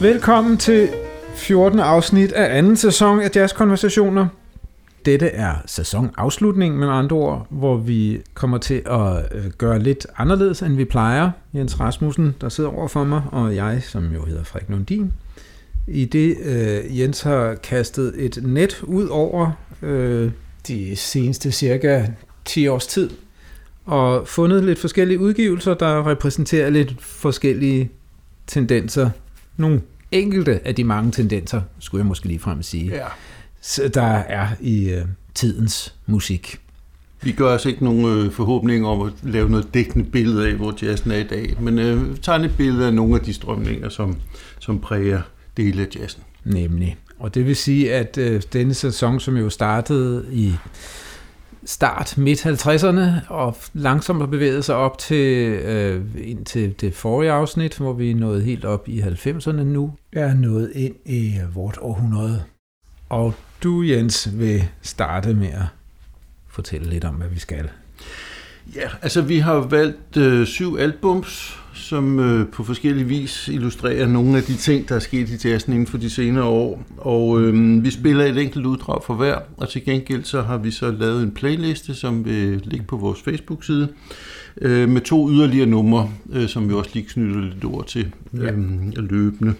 Velkommen til 14. afsnit af anden sæson af Jazz Konversationer. Dette er sæsonafslutningen med andre ord, hvor vi kommer til at øh, gøre lidt anderledes, end vi plejer. Jens Rasmussen, der sidder over for mig, og jeg, som jo hedder Frederik Lundin. I det øh, Jens har kastet et net ud over øh, de seneste cirka 10 års tid, og fundet lidt forskellige udgivelser, der repræsenterer lidt forskellige tendenser. Nogle enkelte af de mange tendenser, skulle jeg måske lige frem sige, Ja. så der er i øh, tidens musik. Vi gør os ikke nogen øh, forhåbning om at lave noget dækkende billede af, hvor jazzen er i dag, men øh, tegne et billede af nogle af de strømninger, som, som præger dele af jazzen. Nemlig. Og det vil sige, at øh, denne sæson, som jo startede i start midt 50'erne og langsomt har bevæget sig op til øh, ind til det forrige afsnit, hvor vi er nået helt op i 90'erne nu, er nået ind i vort århundrede. Og du, Jens, vil starte med at fortælle lidt om, hvad vi skal. Ja, altså vi har valgt øh, syv albums, som øh, på forskellige vis illustrerer nogle af de ting, der er sket i jazzen inden for de senere år. Og øh, vi spiller et enkelt uddrag for hver, og til gengæld så har vi så lavet en playliste, som vil ligge på vores Facebook-side, øh, med to yderligere numre, øh, som vi også lige knytter lidt ord til Ja. øh, løbende.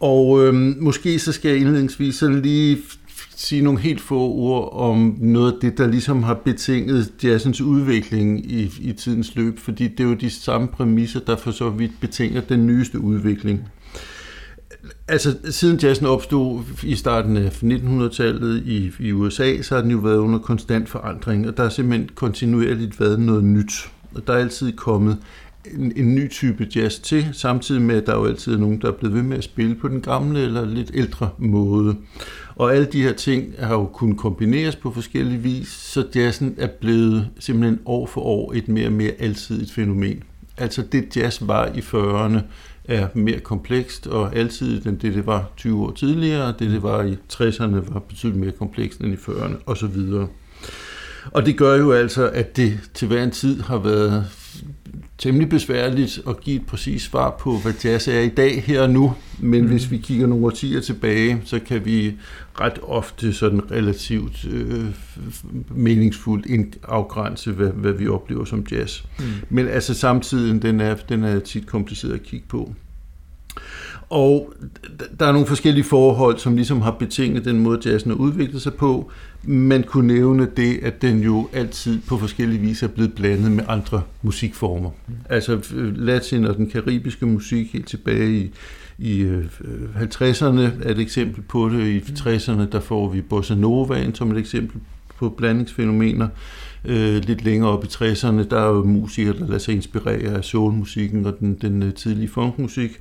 Og øh, måske så skal jeg indledningsvis sådan lige sige nogle helt få ord om noget af det, der ligesom har betinget jazzens udvikling i, i tidens løb, fordi det er jo de samme præmisser, der for så vidt betinger den nyeste udvikling. Altså, siden jazzen opstod i starten af 1900-tallet i, i USA, så har den jo været under konstant forandring, og der har simpelthen kontinuerligt været noget nyt. Og der er altid kommet en, en ny type jazz til, samtidig med, at der jo altid er nogen, der er blevet ved med at spille på den gamle eller lidt ældre måde. Og alle de her ting har jo kunnet kombineres på forskellige vis, så jazzen er blevet simpelthen år for år et mere og mere alsidigt fænomen. Altså det jazz var i 40'erne er mere komplekst og alsidigt end det, det var 20 år tidligere, det, det var i 60'erne, var betydeligt mere komplekst end i 40'erne, osv. Og det gør jo altså, at det til hver en tid har været temmelig besværligt at give et præcis svar på, hvad jazz er i dag her og nu. Men mm. hvis vi kigger nogle årtier tilbage, så kan vi ret ofte sådan relativt øh, meningsfuldt afgrænse, hvad, hvad vi oplever som jazz. Mm. Men altså samtiden, den er, den er tit kompliceret at kigge på. Og der er nogle forskellige forhold, som ligesom har betinget den måde, jazzen har udviklet sig på. Man kunne nævne det, at den jo altid på forskellige vis er blevet blandet med andre musikformer. Mm. Altså øh, latin og den karibiske musik helt tilbage i, i øh, 50'erne er et eksempel på det. I 60'erne der får vi bossa novaen som et eksempel på blandingsfænomener. Øh, lidt længere op i 60'erne, der er jo musikere, der lader sig inspirere af soulmusikken og den, den øh, tidlige funkmusik.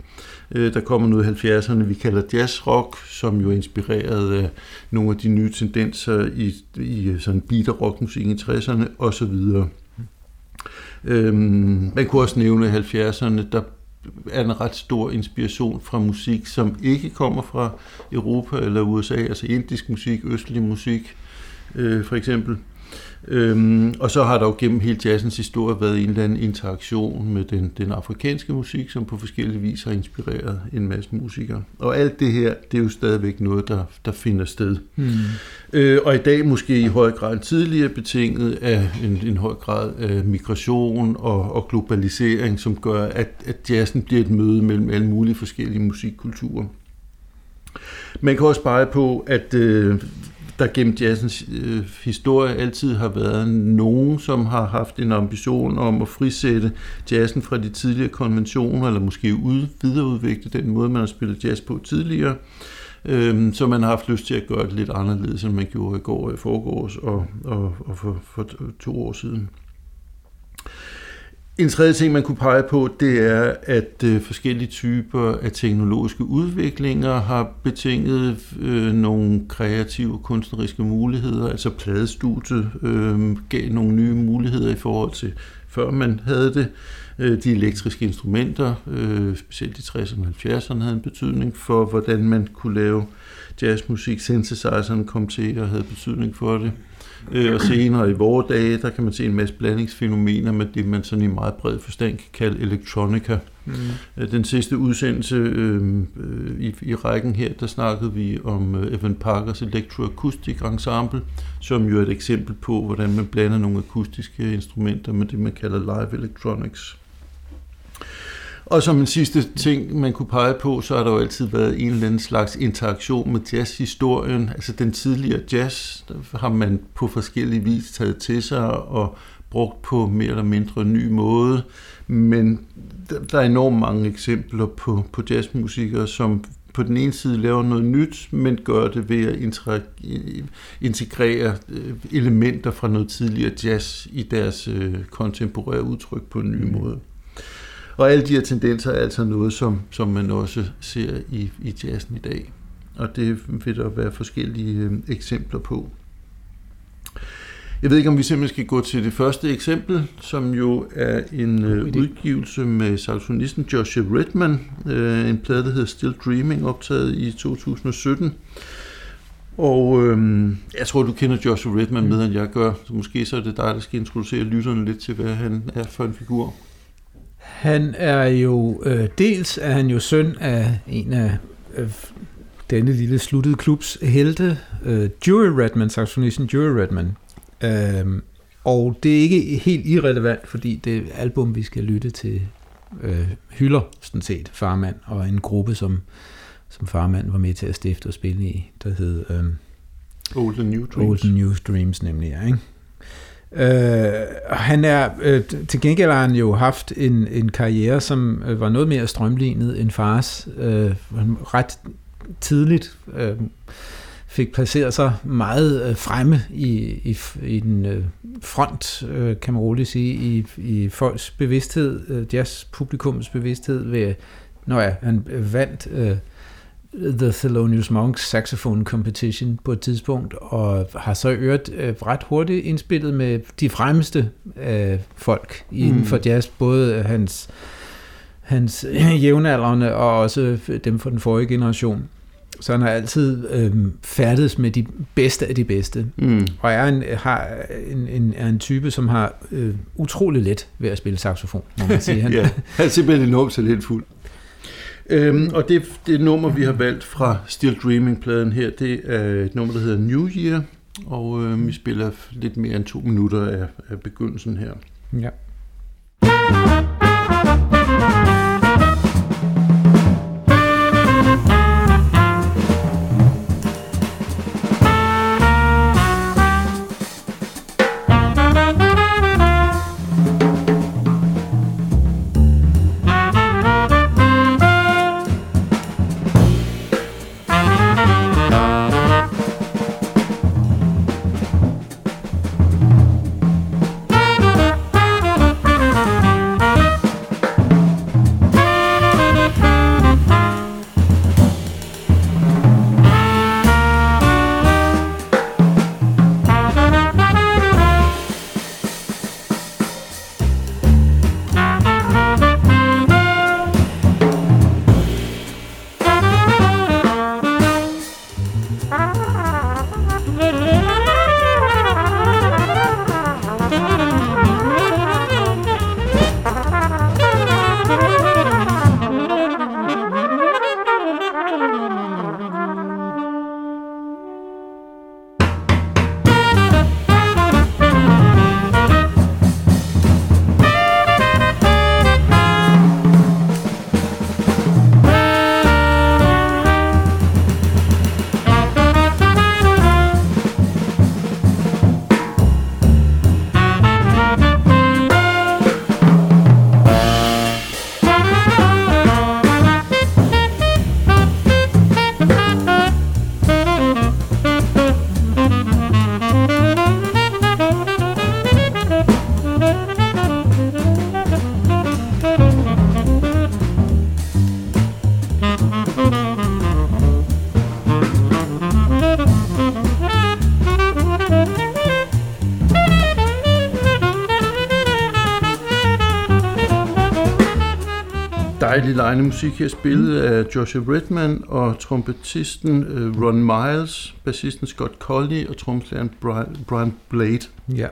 Øh, der kommer noget i 70'erne, vi kalder jazzrock, som jo er inspireret af nogle af de nye tendenser i, i øh, sådan beat- og rockmusik i 60'erne osv. Øhm, man kunne også nævne 70'erne, der er en ret stor inspiration fra musik, som ikke kommer fra Europa eller USA, altså indisk musik, østlig musik øh, for eksempel. Øhm, og så har der jo gennem hele jazzens historie været en eller anden interaktion med den, den afrikanske musik, som på forskellige vis har inspireret en masse musikere. Og alt det her, det er jo stadigvæk noget, der, der finder sted. Hmm. Øh, og i dag måske i høj grad tidligere betinget af en, en høj grad af migration og, og globalisering, som gør, at, at jazzen bliver et møde mellem alle mulige forskellige musikkulturer. Man kan også pege på, at øh, der gennem jazzens øh, historie altid har været nogen, som har haft en ambition om at frisætte jazzen fra de tidligere konventioner, eller måske ud, videreudvikle den måde, man har spillet jazz på tidligere. Øhm, så man har haft lyst til at gøre det lidt anderledes, end man gjorde i går og i forgårs og, og, og for, for to år siden. En tredje ting, man kunne pege på, det er, at øh, forskellige typer af teknologiske udviklinger har betinget øh, nogle kreative kunstneriske muligheder. Altså pladestudiet øh, gav nogle nye muligheder i forhold til før man havde det. Øh, de elektriske instrumenter, øh, specielt i 60'erne og 70'erne, havde en betydning for, hvordan man kunne lave jazzmusik. Synthesizeren kom til og havde betydning for det. Øh, og senere i vore dage, der kan man se en masse blandingsfænomener med det, man sådan i meget bred forstand kan kalde elektronika. Mm. Den sidste udsendelse øh, øh, i, i rækken her, der snakkede vi om øh, Evan Parkers Electroacoustic Ensemble, som jo er et eksempel på, hvordan man blander nogle akustiske instrumenter med det, man kalder live electronics. Og som en sidste ting, man kunne pege på, så har der jo altid været en eller anden slags interaktion med jazzhistorien. Altså den tidligere jazz har man på forskellige vis taget til sig og brugt på mere eller mindre ny måde. Men der er enormt mange eksempler på, på jazzmusikere, som på den ene side laver noget nyt, men gør det ved at integrere øh, elementer fra noget tidligere jazz i deres øh, kontemporære udtryk på en ny mm. måde. Og alle de her tendenser er altså noget, som, som man også ser i, i jazzen i dag. Og det vil der være forskellige øh, eksempler på. Jeg ved ikke, om vi simpelthen skal gå til det første eksempel, som jo er en øh, udgivelse med saxofonisten Joshua Redman, øh, en plade, der hedder Still Dreaming, optaget i 2017. Og øh, jeg tror, du kender Joshua Redman mm. med, end jeg gør, så måske så er det dig, der skal introducere lytterne lidt til, hvad han er for en figur. Han er jo, øh, dels er han jo søn af en af øh, denne lille sluttede klubs helte, øh, Jury Redman, saxofonisten Jury Redman. Øh, og det er ikke helt irrelevant, fordi det album, vi skal lytte til, øh, hylder sådan set Farmand og en gruppe, som, som Farmand var med til at stifte og spille i, der hed øh, Old and New Dreams. Old and New Dreams nemlig, ja, ikke? Øh, han er, øh, til gengæld har han jo haft en, en karriere, som øh, var noget mere strømlignet end fars. Øh, ret tidligt øh, fik placeret sig meget øh, fremme i, i, i den øh, front, øh, kan man roligt sige, i, i folks bevidsthed, øh, jazzpublikums bevidsthed, ved, når ja, han øh, vandt øh, The Thelonious Monk Saxophone Competition på et tidspunkt, og har så øvrigt øh, ret hurtigt indspillet med de fremmeste øh, folk inden mm. for jazz, både hans, hans jævnaldrende og også dem fra den forrige generation. Så han har altid øh, færdedes med de bedste af de bedste, mm. og er en, har en, en, er en type, som har øh, utrolig let ved at spille saxofon, må man sige. Han, ja, han er simpelthen enormt talentfuld. Øhm, og det, det nummer, vi har valgt fra Still Dreaming-pladen her, det er et nummer, der hedder New Year, og øh, vi spiller lidt mere end to minutter af, af begyndelsen her. Ja. Dejlig lejende musik her, spillet mm. af Joshua Redman og trompetisten uh, Ron Miles, bassisten Scott Colley og tromslageren Brian, Blade. Ja.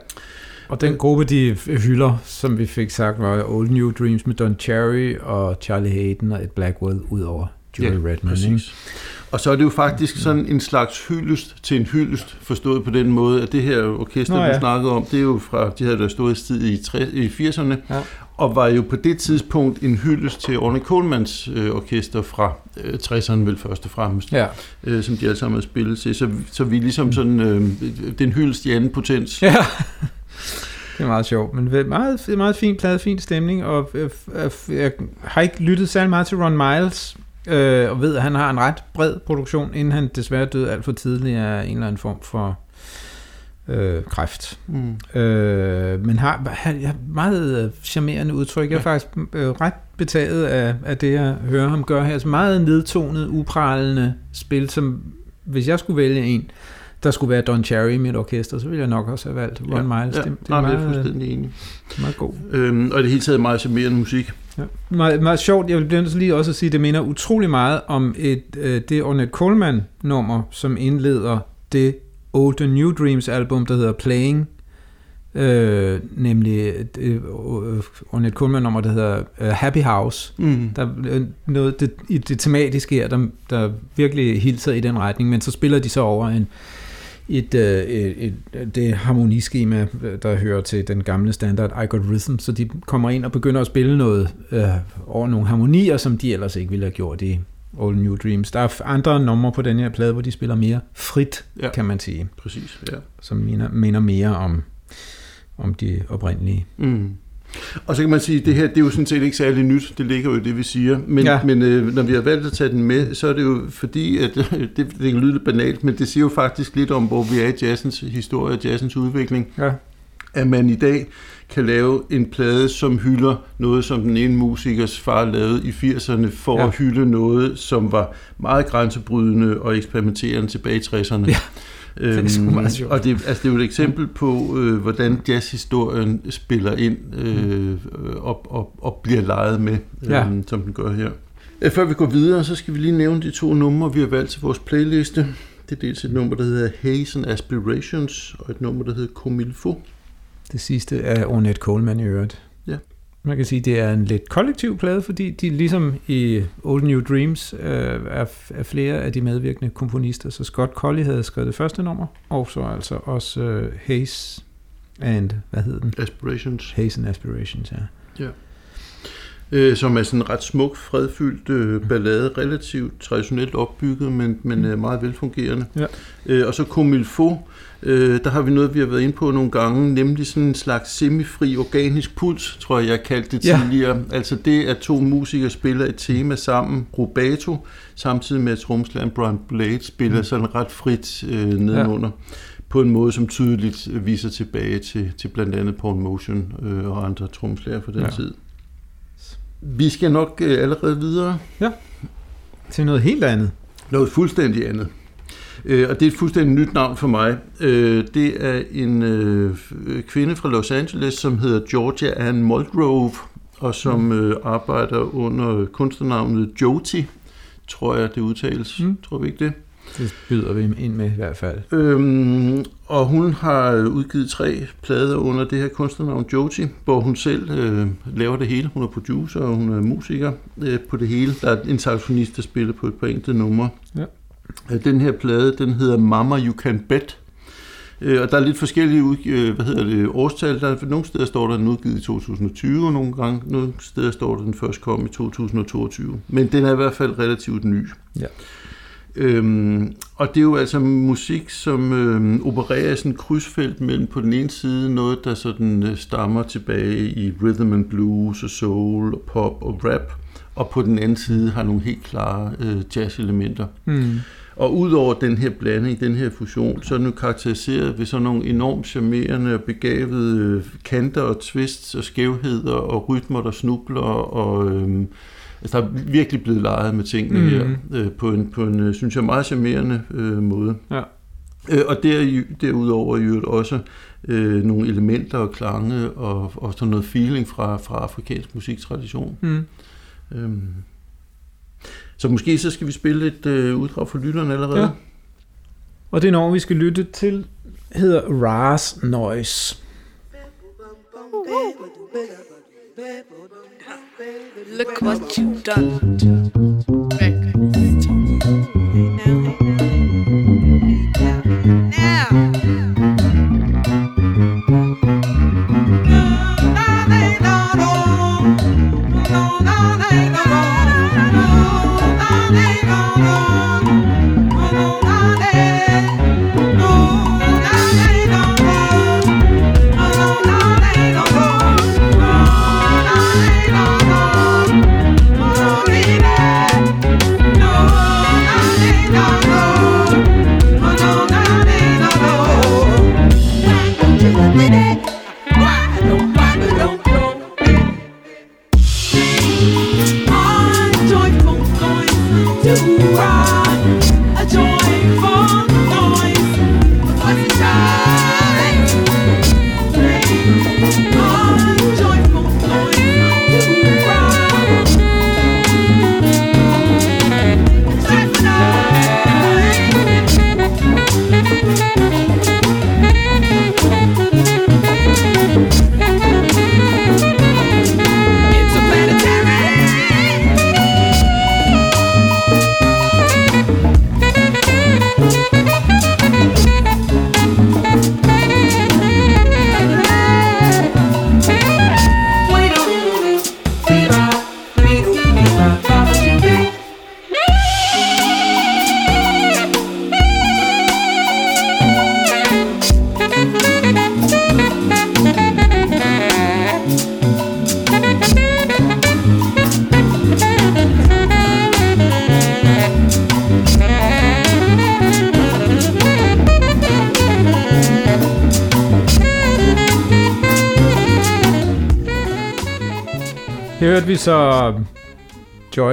Og den gruppe, de hylder, som vi fik sagt, var Old New Dreams med Don Cherry og Charlie Hayden og Ed Blackwell ud over Joey ja, Redman. Præcis. Ikke? Og så er det jo faktisk sådan en slags hyldest til en hyldest, forstået på den måde, at det her orkester, Nå, ja. du snakkede om, det er jo fra, de havde der stået sted i, i 80'erne, ja. og var jo på det tidspunkt en hyldest til Orne Colemans øh, orkester fra øh, 60'erne vel først og fremmest, ja. øh, som de alle sammen havde spillet til. Så, så vi ligesom sådan, øh, den hyldest i anden potens. Ja. Det er meget sjovt, men meget, meget fin plade, fin stemning, og øh, øh, jeg har ikke lyttet særlig meget til Ron Miles, øh, og ved, at han har en ret bred produktion, inden han desværre døde alt for tidligt af en eller anden form for øh, kræft. Mm. Øh, men har, har meget charmerende udtryk. Jeg er ja. faktisk øh, ret betaget af, af det, jeg hører ham gøre her. Altså meget nedtonet, uprallende spil, som hvis jeg skulle vælge en, der skulle være Don Cherry i mit orkester, så ville jeg nok også have valgt Ron ja, Miles. Ja, det, det er, meget, jeg er fuldstændig enig. Meget god. Øhm, og det hele taget meget charmerende musik. Ja. Meget, meget sjovt. Jeg vil lige også at sige, at det minder utrolig meget om et, øh, det Ornette Coleman-nummer, som indleder det Old and New Dreams album, der hedder Playing, øh, nemlig øh, Ornette Coleman nummer, der hedder uh, Happy House. Mm. Der er noget det, i det tematiske her, der, der virkelig hilser i den retning, men så spiller de så over en, et, øh, et, et, det harmoniskema, der hører til den gamle standard I Got Rhythm, så de kommer ind og begynder at spille noget øh, over nogle harmonier, som de ellers ikke ville have gjort i All New Dreams. Der er andre numre på den her plade, hvor de spiller mere frit, ja, kan man sige. Præcis, ja. Som minder, minder mere om, om de oprindelige. Mm. Og så kan man sige, at det her det er jo sådan set ikke særlig nyt, det ligger jo det, vi siger. Men, ja. men øh, når vi har valgt at tage den med, så er det jo fordi, at det, det kan lyde lidt banalt, men det siger jo faktisk lidt om, hvor vi er i jazzens historie, jazzens udvikling. Ja. At man i dag kan lave en plade, som hylder noget, som den ene musikers far lavede i 80'erne, for ja. at hylde noget, som var meget grænsebrydende og eksperimenterende tilbage i 60'erne. Ja. Øhm, det er meget sjovt. Og det, altså, det er jo et eksempel på, øh, hvordan jazzhistorien spiller ind øh, og, og, og bliver leget med, øh, ja. som den gør her. Øh, før vi går videre, så skal vi lige nævne de to numre, vi har valgt til vores playliste. Det er dels et nummer, der hedder Haze and Aspirations, og et nummer, der hedder Comilfo. Det sidste er Ornette Coleman i øvrigt. Man kan sige, at det er en lidt kollektiv plade, fordi de ligesom i Old New Dreams øh, er, er flere af de medvirkende komponister. Så Scott Colley havde skrevet det første nummer, og så altså også øh, Haze and, hvad hed den? Aspirations. Haze and Aspirations, ja. Ja. Øh, som er sådan en ret smuk, fredfyldt øh, ballade, relativt traditionelt opbygget, men, men øh, meget velfungerende. Ja. Øh, og så Comilfo, Øh, der har vi noget, vi har været inde på nogle gange, nemlig sådan en slags semifri organisk puls, tror jeg, jeg kaldte det tidligere. Ja. Altså det, at to musikere spiller et tema sammen, rubato, samtidig med at tromslæren Brian Blade spiller mm. sådan ret frit øh, nedenunder. Ja på en måde, som tydeligt viser tilbage til, til blandt andet Paul Motion øh, og andre tromslærer fra den ja. tid. Vi skal nok øh, allerede videre. Ja, til noget helt andet. Noget fuldstændig andet. Øh, og det er et fuldstændig nyt navn for mig. Øh, det er en øh, kvinde fra Los Angeles, som hedder Georgia Ann Mulgrove, og som mm. øh, arbejder under kunstnernavnet Joti, tror jeg, det udtales. Mm. Tror vi ikke det? Det byder vi ind med i hvert fald. Øhm, og hun har udgivet tre plader under det her kunstnernavn Joti, hvor hun selv øh, laver det hele. Hun er producer, og hun er musiker øh, på det hele. Der er en saxofonist, der spiller på et par enkelte numre. Ja. Den her plade, den hedder Mama You Can Bet. Øh, og der er lidt forskellige øh, hvad hedder det, årstal. Der, er, nogle steder står der den udgivet i 2020, og nogle, gange, nogle steder står der den først kom i 2022. Men den er i hvert fald relativt ny. Ja. Øhm, og det er jo altså musik, som øhm, opererer i sådan et krydsfelt mellem på den ene side noget, der sådan øh, stammer tilbage i rhythm and blues og soul og pop og rap, og på den anden side har nogle helt klare øh, jazz-elementer. Mm. Og udover den her blanding, den her fusion, så er den karakteriseret ved sådan nogle enormt charmerende og begavede øh, kanter og twists og skævheder og rytmer, der snubler. Og, øh, altså, der er virkelig blevet leget med tingene mm. her øh, på en, på en, øh, synes jeg, meget charmerende øh, måde. Ja. Øh, og der, derudover jo også øh, nogle elementer og klange og, og sådan noget feeling fra, fra afrikansk musiktradition. Mm. Øhm. Så måske så skal vi spille et øh, uddrag for lytteren allerede. Ja. Og det når vi skal lytte til hedder Ras Noise. Look what you've done.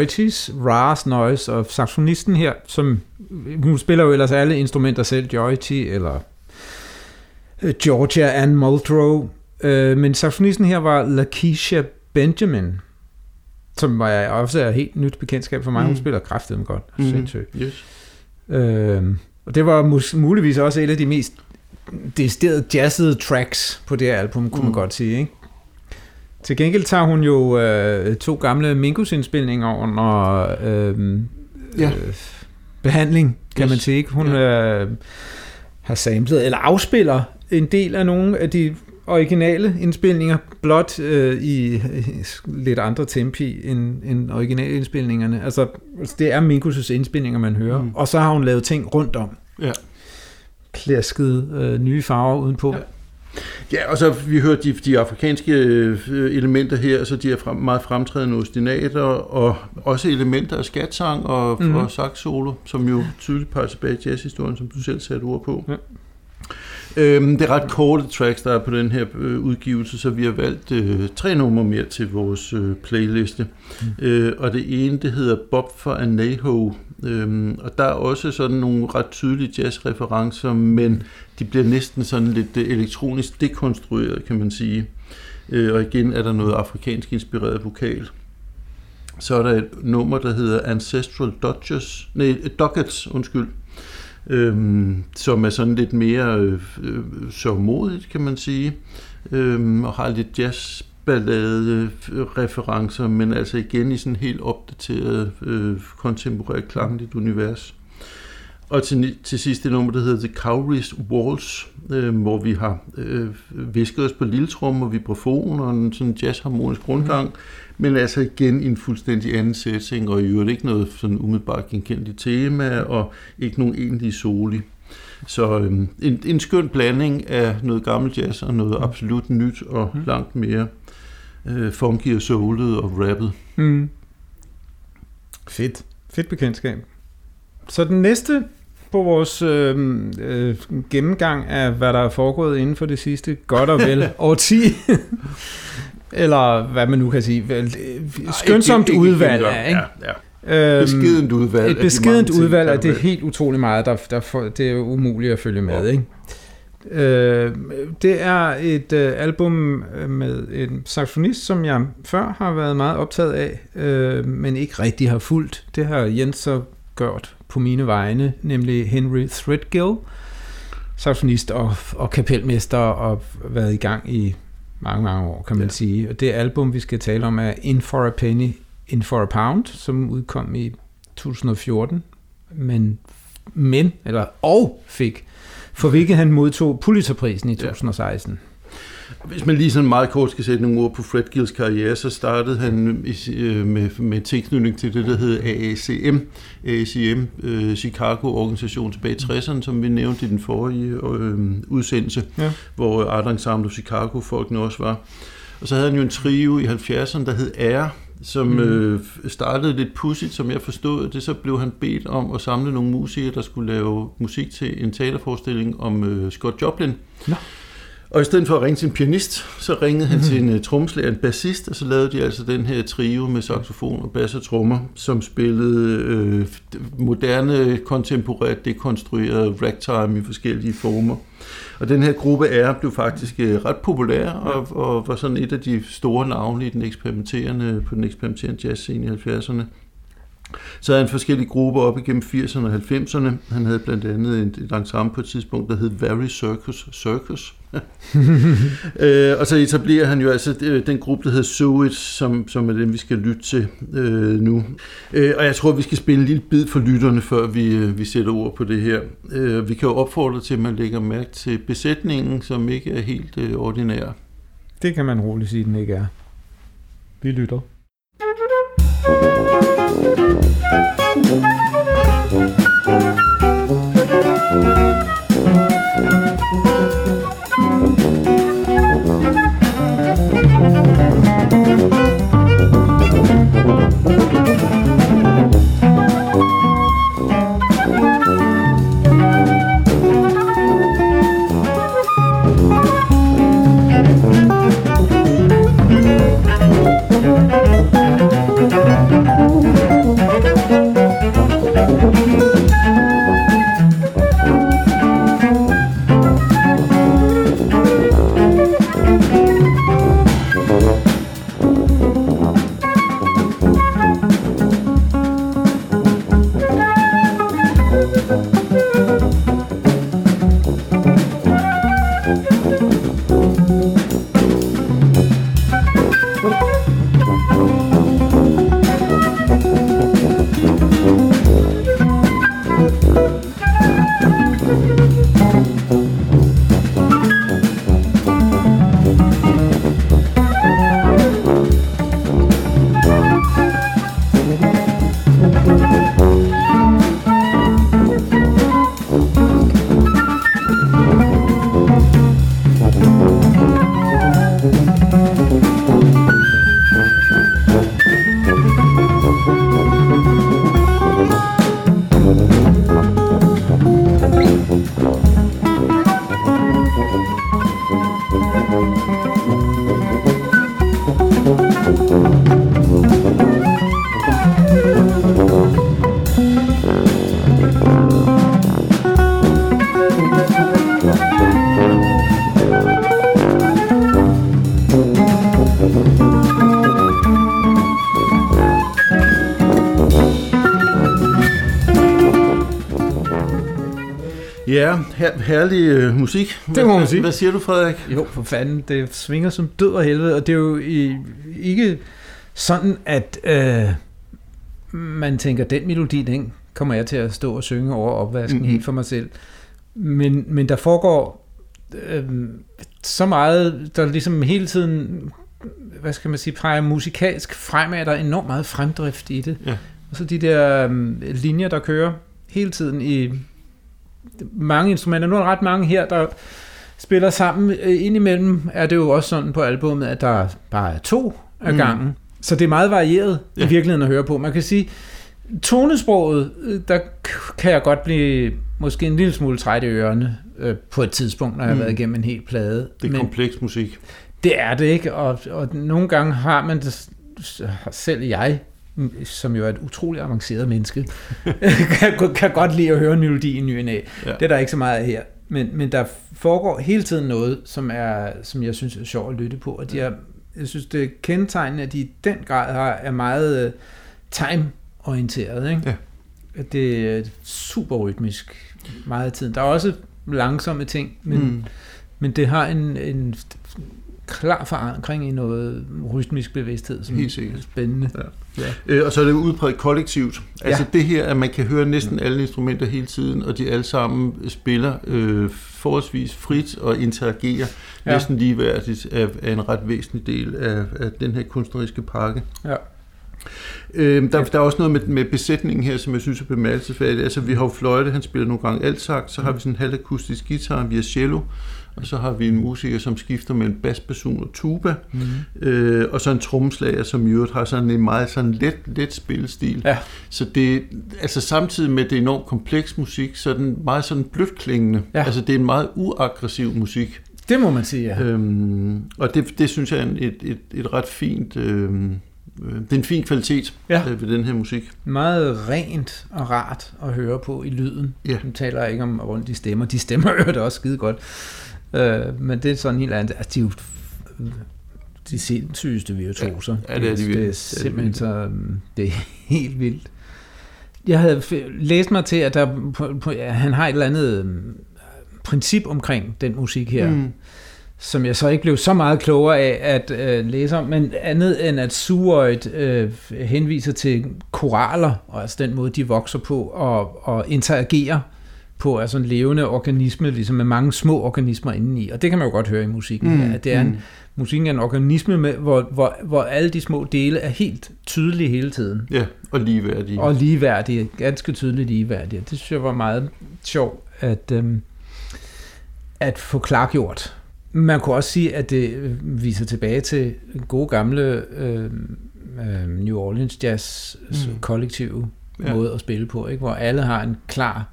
Joytis, Ras Noise og saxofonisten her, som hun spiller jo ellers alle instrumenter selv, Joyty eller uh, Georgia Ann Muldrow, uh, men saxofonisten her var Lakeisha Benjamin, som var også er helt nyt bekendtskab for mig. Mm. Hun spiller kraftigt godt. Mm. Sindssygt. Yes. Uh, og det var mus- muligvis også et af de mest deciderede jazzede tracks på det her album, kunne mm. man godt sige, ikke? Til gengæld tager hun jo øh, to gamle Mingus-indspilninger under øh, ja. øh, behandling, kan yes. man sige. Ikke? Hun ja. øh, har samlet, eller afspiller en del af nogle af de originale indspilninger, blot øh, i, i lidt andre tempi end, end originale indspilningerne. Altså, det er Mingus' indspilninger, man hører. Mm. Og så har hun lavet ting rundt om. Ja. Plasket øh, nye farver udenpå. Ja. Ja, og så vi hører de, de afrikanske øh, elementer her, så de er frem, meget fremtrædende ostinater, og også elementer af skatsang og, mm-hmm. og sax-solo, som jo tydeligt peger tilbage i jazzhistorien, som du selv satte ord på. Ja. Øhm, det er ret korte tracks, der er på den her øh, udgivelse, så vi har valgt øh, tre numre mere til vores øh, playliste. Mm. Øh, og det ene, det hedder Bob for Anaho, øhm, og der er også sådan nogle ret tydelige jazzreferencer, men de bliver næsten sådan lidt øh, elektronisk dekonstrueret, kan man sige. Øh, og igen er der noget afrikansk inspireret vokal. Så er der et nummer, der hedder Ancestral Dodgers, nej, Dockets, undskyld, øhm, som er sådan lidt mere øh, øh, sørmodigt, kan man sige, øhm, og har lidt jazz øh, referencer, men altså igen i sådan helt opdateret øh, kontemporært klangligt univers. Og til, til sidst det nummer, der hedder The Cowries Walls, øh, hvor vi har øh, visket os på lilletrum og vibrafon og en sådan jazzharmonisk rundgang, mm men altså igen en fuldstændig anden setting, og i øvrigt ikke noget sådan umiddelbart genkendeligt tema, og ikke nogen egentlig soli. Så øh, en, en skøn blanding af noget gammel jazz og noget absolut nyt og mm. langt mere øh, funky og soulet og rappet. Mm. Fedt. Fedt bekendtskab. Så den næste på vores øh, øh, gennemgang af, hvad der er foregået inden for det sidste godt og vel 10. Eller hvad man nu kan sige. Vel, skønsomt ikke, ikke, ikke, udvalg af, ikke? Ja, ja. Øhm, beskedent udvalg. Et beskedent udvalg, og det er helt utrolig meget, der, der for, det er umuligt at følge med. Ikke? Øh, det er et øh, album øh, med en saxofonist, som jeg før har været meget optaget af, øh, men ikke rigtig har fulgt. Det har Jens så gjort på mine vegne, nemlig Henry Threadgill, saxofonist og, og kapelmester, og været i gang i mange, mange år, kan man ja. sige. Og det album, vi skal tale om, er In for a Penny, In for a Pound, som udkom i 2014, men, men eller, og fik for hvilket han modtog Pulitzerprisen i 2016. Ja. Hvis man lige sådan meget kort skal sætte nogle ord på Fred Gills karriere, så startede han øh, med, med tilknytning til det, der hed AACM, AACM øh, Chicago-organisation tilbage i 60'erne, som vi nævnte i den forrige øh, udsendelse, ja. hvor Art Ensemble Chicago-folkene også var. Og så havde han jo en trio i 70'erne, der hed Air, som mm. øh, startede lidt pudsigt, som jeg forstod det. Så blev han bedt om at samle nogle musikere, der skulle lave musik til en teaterforestilling om øh, Scott Joplin. Ja. Og i stedet for at ringe til en pianist, så ringede han mm. til en uh, trommeslager, en bassist, og så lavede de altså den her trio med saxofon og bass og trommer, som spillede øh, moderne, kontemporært dekonstrueret ragtime i forskellige former. Og den her gruppe R blev faktisk øh, ret populær og, og var sådan et af de store navne i den eksperimenterende, på den eksperimenterende jazzscene i 70'erne. Så havde han forskellige grupper op igennem 80'erne og 90'erne. Han havde blandt andet et, et ensemble på et tidspunkt, der hed Very Circus Circus. øh, og så etablerer han jo altså øh, den gruppe, der hedder Suit, som, som er den, vi skal lytte til øh, nu. Øh, og jeg tror, vi skal spille en lille bid for lytterne, før vi, øh, vi sætter ord på det her. Øh, vi kan jo opfordre til, at man lægger mærke til besætningen, som ikke er helt øh, ordinær. Det kan man roligt sige, den ikke er. Vi lytter. Ja, her, herlig øh, musik. Det må man sige. Hvad siger du, Frederik? Jo, for fanden, det svinger som død og helvede, og det er jo i, ikke sådan, at øh, man tænker, den melodi, den kommer jeg til at stå og synge over opvasken mm-hmm. helt for mig selv. Men, men der foregår øh, så meget, der ligesom hele tiden, hvad skal man sige, peger musikalsk fremad, der er enormt meget fremdrift i det. Ja. Og så de der øh, linjer, der kører hele tiden i mange instrumenter. Nu er der ret mange her, der spiller sammen. Øh, indimellem er det jo også sådan på albummet, at der bare er to af mm. gangen. Mm. Så det er meget varieret ja. i virkeligheden at høre på. Man kan sige, tonesproget, øh, der kan jeg godt blive måske en lille smule træt i ørerne øh, på et tidspunkt, når jeg har mm. været igennem en hel plade. Det er Men kompleks musik. Det er det ikke, og, og nogle gange har man det, selv jeg, som jo er et utroligt avanceret menneske, kan, kan godt lide at høre en melodi i ny Ja. Det er der ikke så meget af her. Men, men der foregår hele tiden noget, som, er, som jeg synes er sjovt at lytte på, og de er, jeg synes, det er kendetegnende, at de i den grad har, er meget uh, time-orienteret. Ikke? Ja. Det er super rytmisk meget af tiden. Der er også langsomme ting, men, mm. men det har en, en klar forankring i noget rytmisk bevidsthed, som Helt sikkert. er spændende. Ja. Ja. Øh, og så er det udbredt kollektivt. Altså Ja. det her, at man kan høre næsten alle instrumenter hele tiden, og de alle sammen spiller øh, forholdsvis frit og interagerer Ja. næsten ligeværdigt, er, er en ret væsentlig del af, af den her kunstneriske pakke. Ja. Øh, der, der er også noget med, med besætningen her, som jeg synes er bemærkelsesværdigt. Altså vi har jo fløjte, han spiller nogle gange altsagt, så har vi sådan en halvakustisk guitar, vi har cello, og så har vi en musiker, som skifter mellem basbasun og tuba, Mm. øh, og så en trommeslager, som i øvrigt har sådan en meget sådan let, let spillestil. Ja. Så det, altså samtidig med, det er enormt kompleks musik, så er den meget sådan blødt klingende. Ja. Altså det er en meget uaggressiv musik. Det må man sige, ja. Øhm, og det, det synes jeg er et, et, et ret fint, øhm, øh, det er en fin kvalitet Ja. øh, ved den her musik. Meget rent og rart at høre på i lyden. Ja. Nu taler jeg ikke om rundt i stemmer. De stemmer jo det også skide godt. Øh, men det er sådan helt andet. Altså, de er jo de sindssygeste virtuoser. Ja, ja, det er de det, det er simpelthen så... øhm, Det er helt vildt. Jeg havde læst mig til, at der, på, på, ja, han har et eller andet øhm, princip omkring den musik her, Mm. som jeg så ikke blev så meget klogere af at øh, læse om, men andet end at Suroid øh, henviser til koraler, og altså den måde, de vokser på og, og interagerer på, altså en levende organisme, ligesom med mange små organismer indeni. Og det kan man jo godt høre i musikken, mm. at det er en, musikken er en organisme, med, hvor, hvor, hvor alle de små dele er helt tydelige hele tiden. Ja, og ligeværdige. Og ligeværdige, ganske tydeligt ligeværdige. Det synes jeg var meget sjovt at, øhm, at få klargjort. Man kunne også sige, at det viser tilbage til gode gamle øhm, øhm, New Orleans jazz mm. kollektive Ja. ja. måde at spille på, ikke? hvor alle har en klar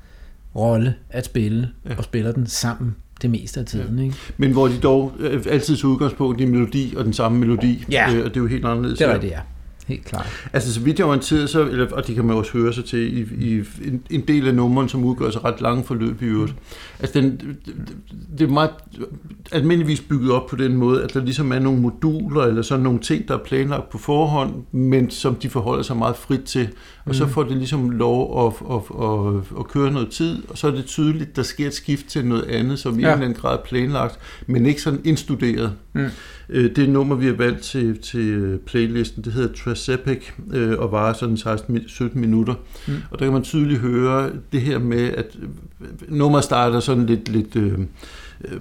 rolle at spille, Ja. og spiller den sammen det meste af tiden. Ja. Ikke? Men hvor de dog øh, altid tager udgangspunkt i melodi og den samme melodi. Ja. Øh, og det er jo helt anderledes. Det er det, ja. Helt klart. Altså, så vidt jeg er orienteret, så, eller, og det kan man også høre sig til, i, i en, en del af nummeren, som udgør sig ret lange forløb i øvrigt. Altså, den, det, er meget almindeligvis bygget op på den måde, at der ligesom er nogle moduler, eller sådan nogle ting, der er planlagt på forhånd, men som de forholder sig meget frit til. Og så Mm. får det ligesom lov at, at, at, at køre noget tid, og så er det tydeligt, der sker et skift til noget andet, som i Ja. en eller anden grad er planlagt, men ikke sådan indstuderet. Mm. Øh, Det nummer, vi har valgt til, til playlisten, det hedder Trasepec, øh, og varer sådan 16-17 minutter. Mm. Og der kan man tydeligt høre det her med, at øh, nummeret starter sådan lidt, lidt øh, øh,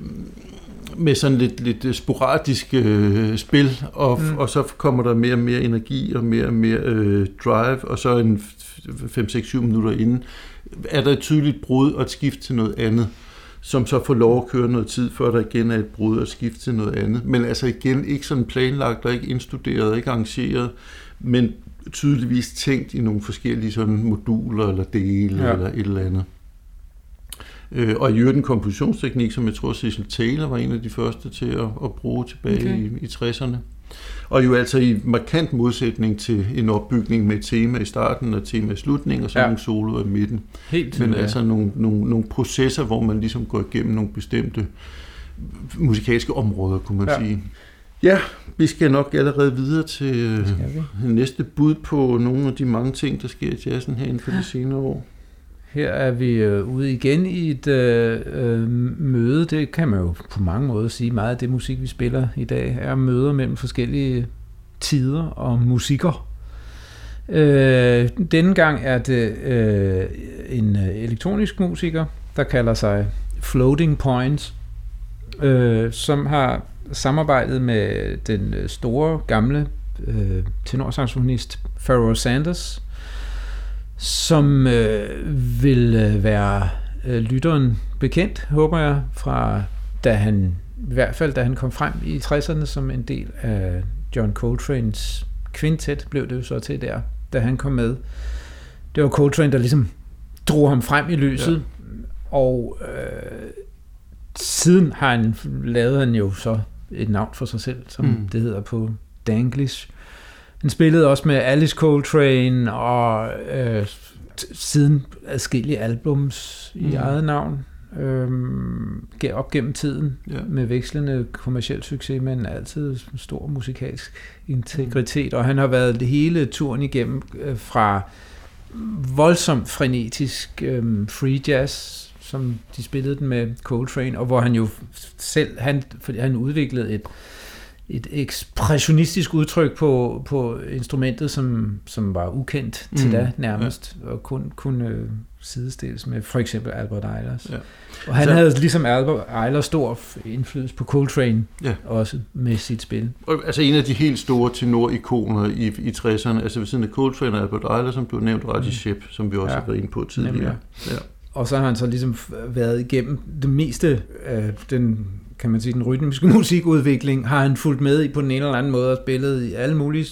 med sådan lidt, lidt øh, sporadisk øh, spil, og, mm. og så kommer der mere og mere energi og mere og mere øh, drive, og så en 5-6-7 minutter inden er der et tydeligt brud og et skift til noget andet som så får lov at køre noget tid, før der igen er et brud og skift til noget andet. Men altså igen, ikke sådan planlagt og ikke indstuderet, ikke arrangeret, men tydeligvis tænkt i nogle forskellige sådan moduler eller dele Ja. eller et eller andet. Øh, og i øvrigt en kompositionsteknik, som jeg tror Cecil Taylor var en af de første til at, at bruge tilbage okay. i, i 60'erne. Og jo altså i markant modsætning til en opbygning med et tema i starten og et tema i slutningen, og så Ja. nogle soloer i midten. Helt Men ja. altså nogle, nogle, nogle processer, hvor man ligesom går igennem nogle bestemte musikalske områder, kunne man Ja. sige. Ja, vi skal nok allerede videre til øh, vi? næste bud på nogle af de mange ting, der sker i jazzen her inden for de senere år. Her er vi øh, ude igen i et øh, øh, møde. Det kan man jo på mange måder sige. Meget af det musik, vi spiller i dag, er møder mellem forskellige tider og musikker. Øh, denne gang er det øh, en øh, elektronisk musiker, der kalder sig Floating Points, øh, som har samarbejdet med den øh, store gamle øh, tenorsaxofonist Pharoah Sanders, som øh, vil øh, være øh, lytteren bekendt, håber jeg, fra da han, i hvert fald da han kom frem i 60'erne som en del af John Coltrane's kvintet, blev det jo så til der, da han kom med. Det var Coltrane, der ligesom drog ham frem i lyset, ja. og øh, siden har han lavet han jo så et navn for sig selv, som mm. Mm. det hedder på Danglish. Han spillede også med Alice Coltrane og øh, siden adskillige albums i Mm. eget navn. øhm, op gennem tiden Ja. med vekslende kommersiel succes, men altid stor musikalsk integritet, og han har været det hele turen igennem øh, fra voldsomt frenetisk øhm, free jazz, som de spillede den med Coltrane, og hvor han jo selv, han, fordi han udviklede et, et ekspressionistisk udtryk på, på instrumentet, som, som var ukendt til Mm, da nærmest, og kun kunne øh, sidestilles med for eksempel Albert Eilers. Ja. Og han Så- havde ligesom Albert Eilers stor indflydelse på Coltrane Ja. også med sit spil. Og, altså en af de helt store tenorikoner i, i 60'erne, altså ved siden af Coltrane og Albert Eiler, som du nævnt, Raji Shep, som vi også Mm. Ja. har været inde på tidligere. Nemlig, Ja. Og så har han så ligesom været igennem det meste af den, kan man sige, den rytmiske musikudvikling, har han fulgt med i på den ene eller anden måde og spillet i alle mulige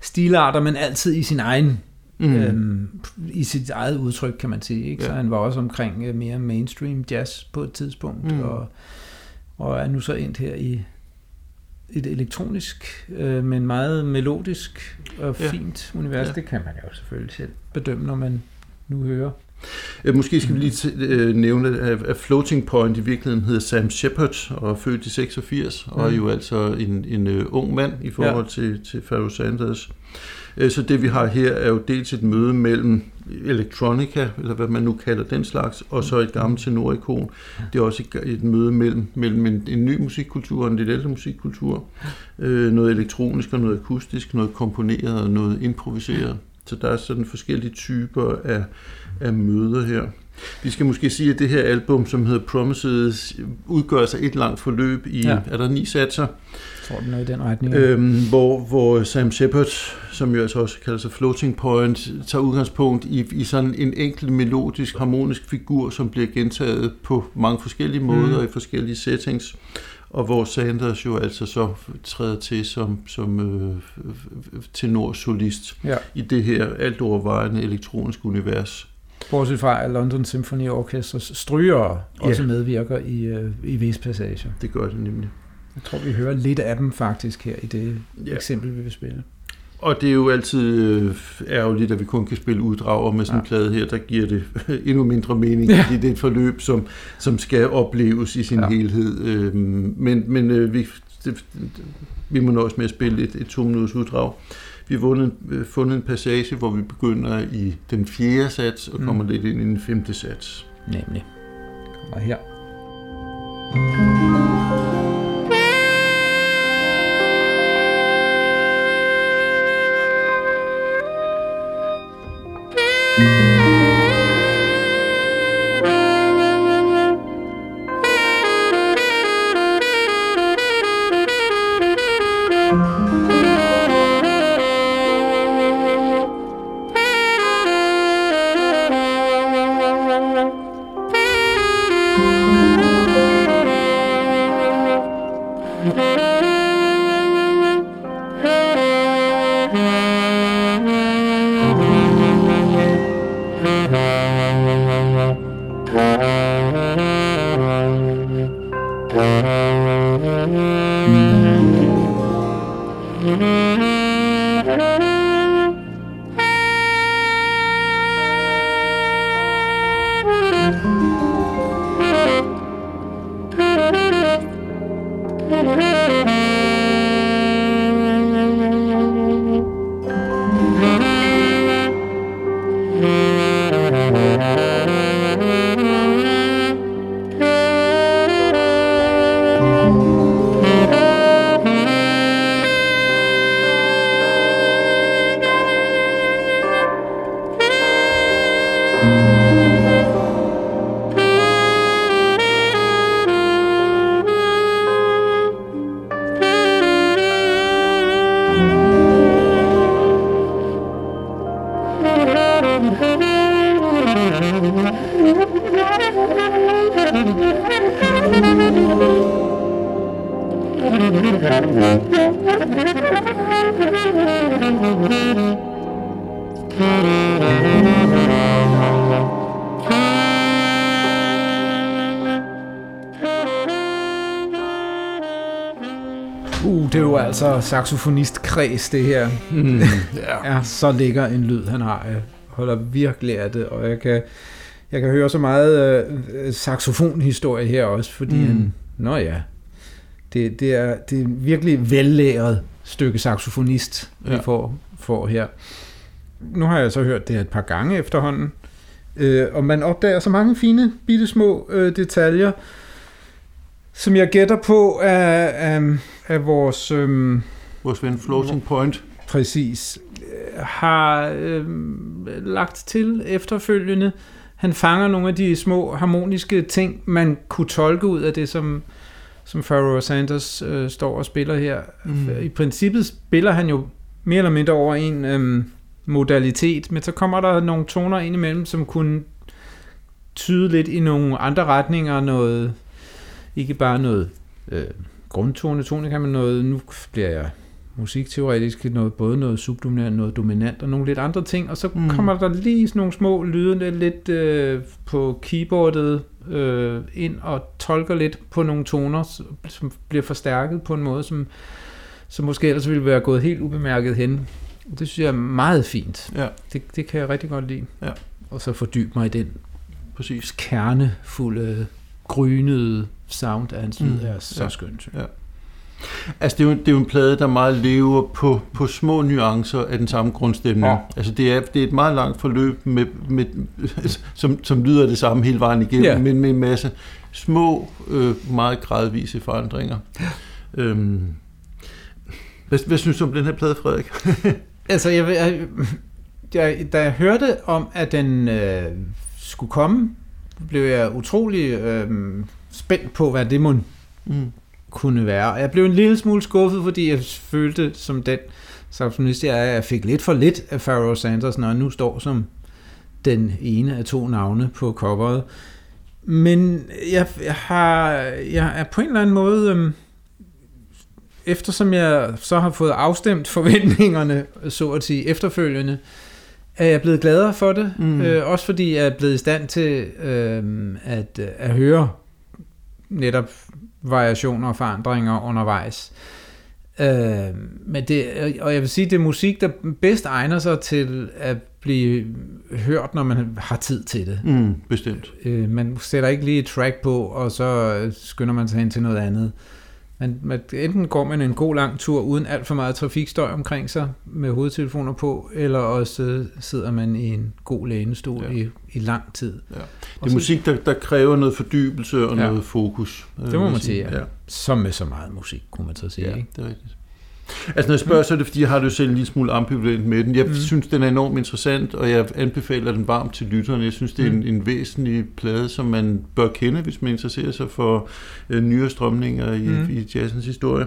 stilarter, men altid i sin egen, Mm. øhm, i sit eget udtryk, kan man sige. Ikke? Så Ja. han var også omkring øh, mere mainstream jazz på et tidspunkt, Mm. og, og er nu så endt her i et elektronisk, øh, men meget melodisk og Ja. fint univers. Ja. Det kan man jo selvfølgelig selv bedømme, når man nu hører. Øh, Måske skal vi lige øh, nævne, at at Floating Point i virkeligheden hedder Sam Shepard og er født i 86, og er Mm. jo altså en, en øh, ung mand i forhold ja. til, til Pharoah Sanders. Så det vi har her er jo dels et møde mellem electronica, eller hvad man nu kalder den slags, og så et gammelt tenorikon. Det er også et, et møde mellem, mellem en, en ny musikkultur og en lidt ældre musikkultur. Øh, noget elektronisk og noget akustisk, noget komponeret og noget improviseret. Så der er sådan forskellige typer af, af møder her. Vi skal måske sige, at det her album, som hedder Promises, udgør sig et langt forløb i, ja. Er der ni satser, Jeg tror, den er i den retning. øhm, hvor, hvor Sam Shepard, som jo altså også kalder sig Floating Point, tager udgangspunkt i, i sådan en enkelt melodisk, harmonisk figur, som bliver gentaget på mange forskellige måder Mm. i forskellige settings, og hvor Sanders jo altså så træder til som, som øh, tenorsolist Ja. i det her alt overvejende elektroniske univers. Bortset fra, at London Symphony Orchestras stryger Ja. også medvirker i, øh, i visse passager. Det gør det nemlig. Jeg tror, vi hører lidt af dem faktisk her i det Ja. ja. eksempel, vi vil spille. Og det er jo altid øh, ærgerligt, at vi kun kan spille uddrag, og med sådan en Ja. plade her, der giver det endnu mindre mening, Ja. fordi det er et forløb, som, som skal opleves i sin ja. Helhed. Øh, men men øh, vi, det, vi må nøjes med at spille et, et to minutters uddrag. Vi har vundet, øh, fundet en passage, hvor vi begynder i den fjerde sats, og Mm. kommer lidt ind i den femte sats. Nemlig. Og her. Mm-hmm. Uh, det er jo altså saxofonist-kreds, det her. Mm, ja. er så lækker en lyd, han har. Jeg holder virkelig af det, og jeg kan jeg kan høre så meget øh, saxofonhistorie her også, fordi mm. han, nå ja, det, det, er, det er virkelig vellæret stykke saxofonist, vi ja. får, får her. Nu har jeg så hørt det et par gange efterhånden, øh, og man opdager så mange fine, bitte små øh, detaljer, som jeg gætter på af, af, af vores... Øh, vores ven Floating Point. Præcis. Har øh, lagt til efterfølgende. Han fanger nogle af de små harmoniske ting, man kunne tolke ud af det, som, som Pharoah Sanders øh, står og spiller her. Mm. I princippet spiller han jo mere eller mindre over en øh, modalitet, men så kommer der nogle toner ind imellem, som kunne tyde lidt i nogle andre retninger, noget ikke bare noget øh, grundtone, tonika, men noget, nu bliver jeg musikteoretisk, noget, både noget subdominant, noget dominant og nogle lidt andre ting, og så mm. kommer der lige sådan nogle små lyde lidt øh, på keyboardet øh, ind og tolker lidt på nogle toner, som bliver forstærket på en måde, som, som måske ellers ville være gået helt ubemærket hen. Det synes jeg er meget fint. Ja. Det, det kan jeg rigtig godt lide. Ja. Og så fordybe mig i den Præcis. kernefulde, grynede sound af lyd mm. er så ja. skønt. Ja. Altså, det er, jo, det er jo en plade, der meget lever på, på små nuancer af den samme grundstemning. Ja. Altså, det er, det er et meget langt forløb, med, med, som, som lyder det samme hele vejen igennem, ja. men med en masse små, øh, meget gradvise forandringer. Ja. Øhm, hvad, hvad synes du om den her plade, Frederik? altså, jeg, jeg, jeg, da jeg hørte om, at den øh, skulle komme, blev jeg utrolig øh, spændt på, hvad det må mm. Kunne være. Jeg blev en lille smule skuffet, fordi jeg følte som den saxofonist, jeg er, jeg fik lidt for lidt af Pharoah Sanders, når han nu står som den ene af to navne på coveret. Men jeg, jeg, har, jeg er på en eller anden måde, øhm, eftersom jeg så har fået afstemt forventningerne, så at sige, efterfølgende, er jeg blevet gladere for det. Mm. Øh, også fordi jeg er blevet i stand til øh, at, at høre netop variationer og forandringer undervejs. Øh, men det, og jeg vil sige, det er musik, der bedst egner sig til at blive hørt, når man har tid til det. Mm, bestemt. Øh, man sætter ikke lige et track på, og så skynder man sig hen til noget andet. Man, man, enten går man en god lang tur uden alt for meget trafikstøj omkring sig med hovedtelefoner på, eller også sidder man i en god lænestol ja. i, i lang tid. Ja. Det er musik, der, der kræver noget fordybelse og ja. noget fokus. Det må man sige, ja. ja. Som med så meget musik, kunne man så sige. Ja, ikke? det er rigtigt. Altså når jeg spørger, mm. så er det fordi, jeg har det jo selv en lille smule ambivalent med den. Jeg mm. synes, den er enormt interessant, og jeg anbefaler den varmt til lytterne. Jeg synes, det er en, mm. en væsentlig plade, som man bør kende, hvis man interesserer sig for øh, nyere strømninger i, mm. i jazzens historie.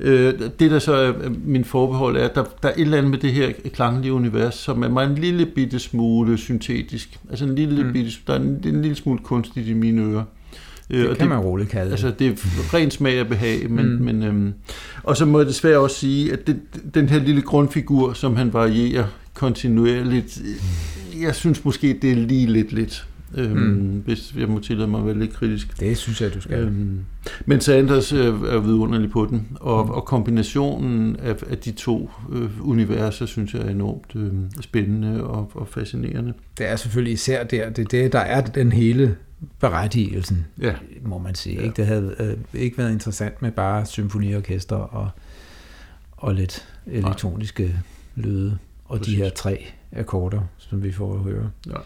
Øh, det, der så er min forbehold, er, at der, der er et eller andet med det her klanglige univers, som er mig en lille bitte smule syntetisk. Altså en lille mm. bitte, der er en, en lille smule kunstigt i mine ører. Det kan det, man roligt kalde Altså, det er ren smag og behag, men, mm. men øhm, og så må jeg desværre også sige, at det, den her lille grundfigur, som han varierer kontinuerligt, jeg synes måske, det er lige lidt lidt. Øhm, mm. Hvis jeg må tillade mig at være lidt kritisk. Det synes jeg, du skal. Øhm, men Sanders er, er vidunderlig på den, og, mm. og kombinationen af, af de to øh, universer, synes jeg er enormt øh, spændende og, og fascinerende. Det er selvfølgelig især der, det er det, der er den hele berettigelsen, ja. må man sige. Ja. Ikke? Det havde øh, ikke været interessant med bare symfoniorkester og, og lidt elektroniske Nej. lyde, og Præcis. de her tre akkorder, som vi får at høre. Ja.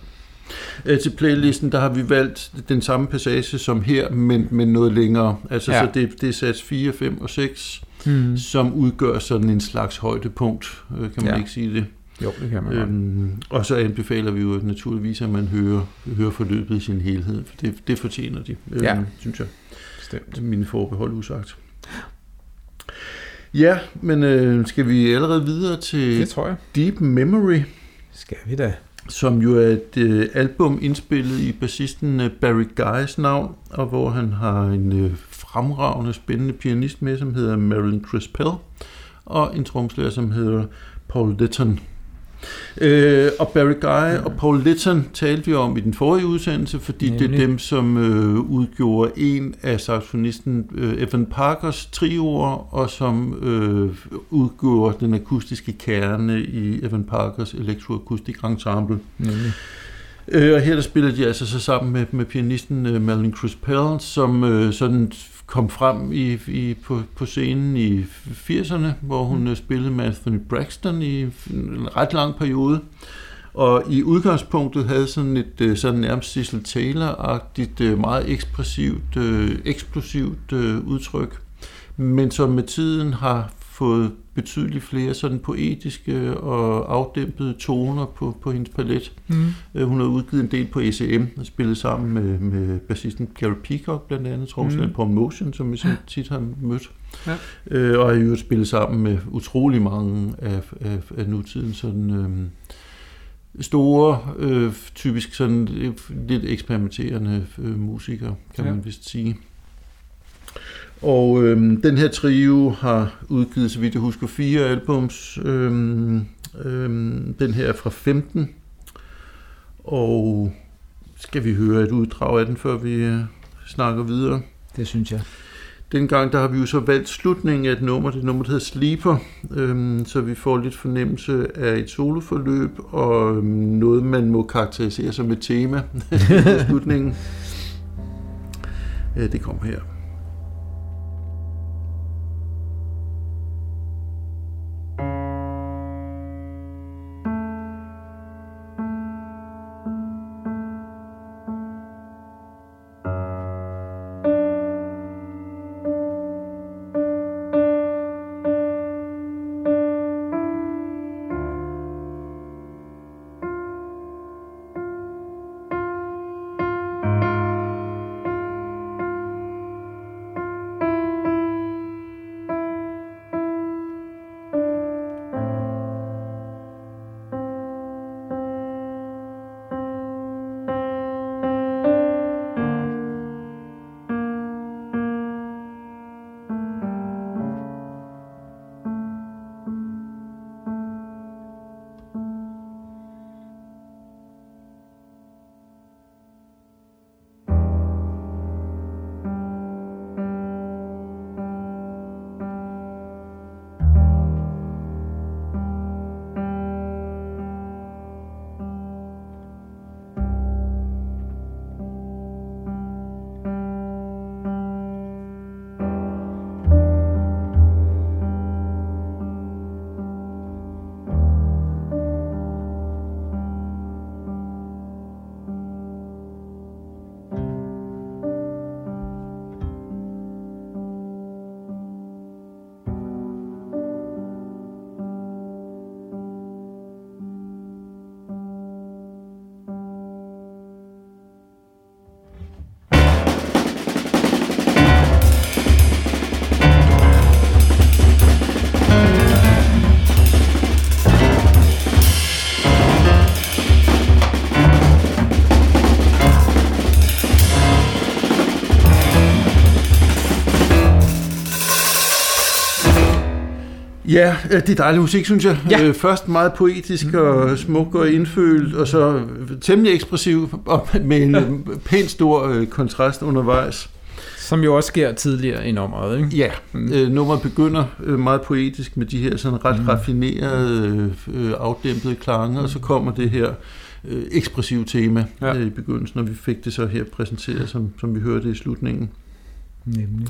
Øh, til playlisten, der har vi valgt den samme passage som her, men, men noget længere. Altså, ja. så det, det er sats 4, 5 og 6, mm. som udgør sådan en slags højdepunkt, øh, kan man ja. ikke sige det? Jo, det kan man øhm, Og så anbefaler vi jo naturligvis, at man hører, hører forløbet i sin helhed, for det, det fortjener de, øhm, ja. synes jeg. Bestemt. Mine forbehold usagt. Ja, men øh, skal vi allerede videre til det tror jeg. Deep Memory? Skal vi da. Som jo er et øh, album indspillet i bassisten øh, Barry Guys navn, og hvor han har en øh, fremragende, spændende pianist med, som hedder Marilyn Crispell, og en tromslærer, som hedder Paul Litton. Øh, og Barry Guy og Paul Litton talte vi om i den forrige udsendelse, fordi Nemlig. det er dem, som øh, udgjorde en af saxofonisten øh, Evan Parkers trioer, og som øh, udgjorde den akustiske kerne i Evan Parkers elektroakustik ensemble. Nemlig. Øh, og her der spiller de altså så sammen med, med pianisten uh, Malin Crispell, som uh, sådan kom frem i, i, på, på scenen i 80'erne, hvor hun uh, spillede med Anthony Braxton i en ret lang periode. Og i udgangspunktet havde sådan et uh, sådan nærmest Cecil Taylor-agtigt, uh, meget ekspressivt, uh, eksplosivt uh, udtryk, men som med tiden har fået betydeligt flere sådan poetiske og afdæmpede toner på, på hendes palet. Mm. Øh, hun har udgivet en del på ECM og spillet sammen med, med bassisten Gary Peacock blandt andet, tromslæren mm. på Motion, som vi så tit har mødt. Ja. Øh, og har jo spillet sammen med utrolig mange af, af, af nutiden sådan... Øh, store, øh, typisk sådan lidt eksperimenterende øh, musikere, kan ja. man vist sige. Og øhm, den her trio har udgivet, så vidt jeg husker, fire albums. Øhm, øhm, den her er fra 15. Og skal vi høre et uddrag af den, før vi øh, snakker videre? Det synes jeg. Dengang der har vi jo så valgt slutningen af et nummer, det nummer, der hedder Sleeper, øhm, så vi får lidt fornemmelse af et soloforløb, og øhm, noget, man må karakterisere som et tema i slutningen. Ja, det kommer her. Ja, øh, det er dejlig musik, synes jeg. Ja. Øh, først meget poetisk og smuk og indfølt, og så temmelig ekspressiv, og med en ja. pænt stor øh, kontrast undervejs. Som jo også sker tidligere i nummeret, ikke? Ja, mm. nummeret begynder meget poetisk med de her sådan ret mm. raffinerede, afdæmpede klange, og så kommer det her ekspressive tema ja. i begyndelsen, og vi fik det så her præsenteret, som, som vi hørte i slutningen. Nemlig.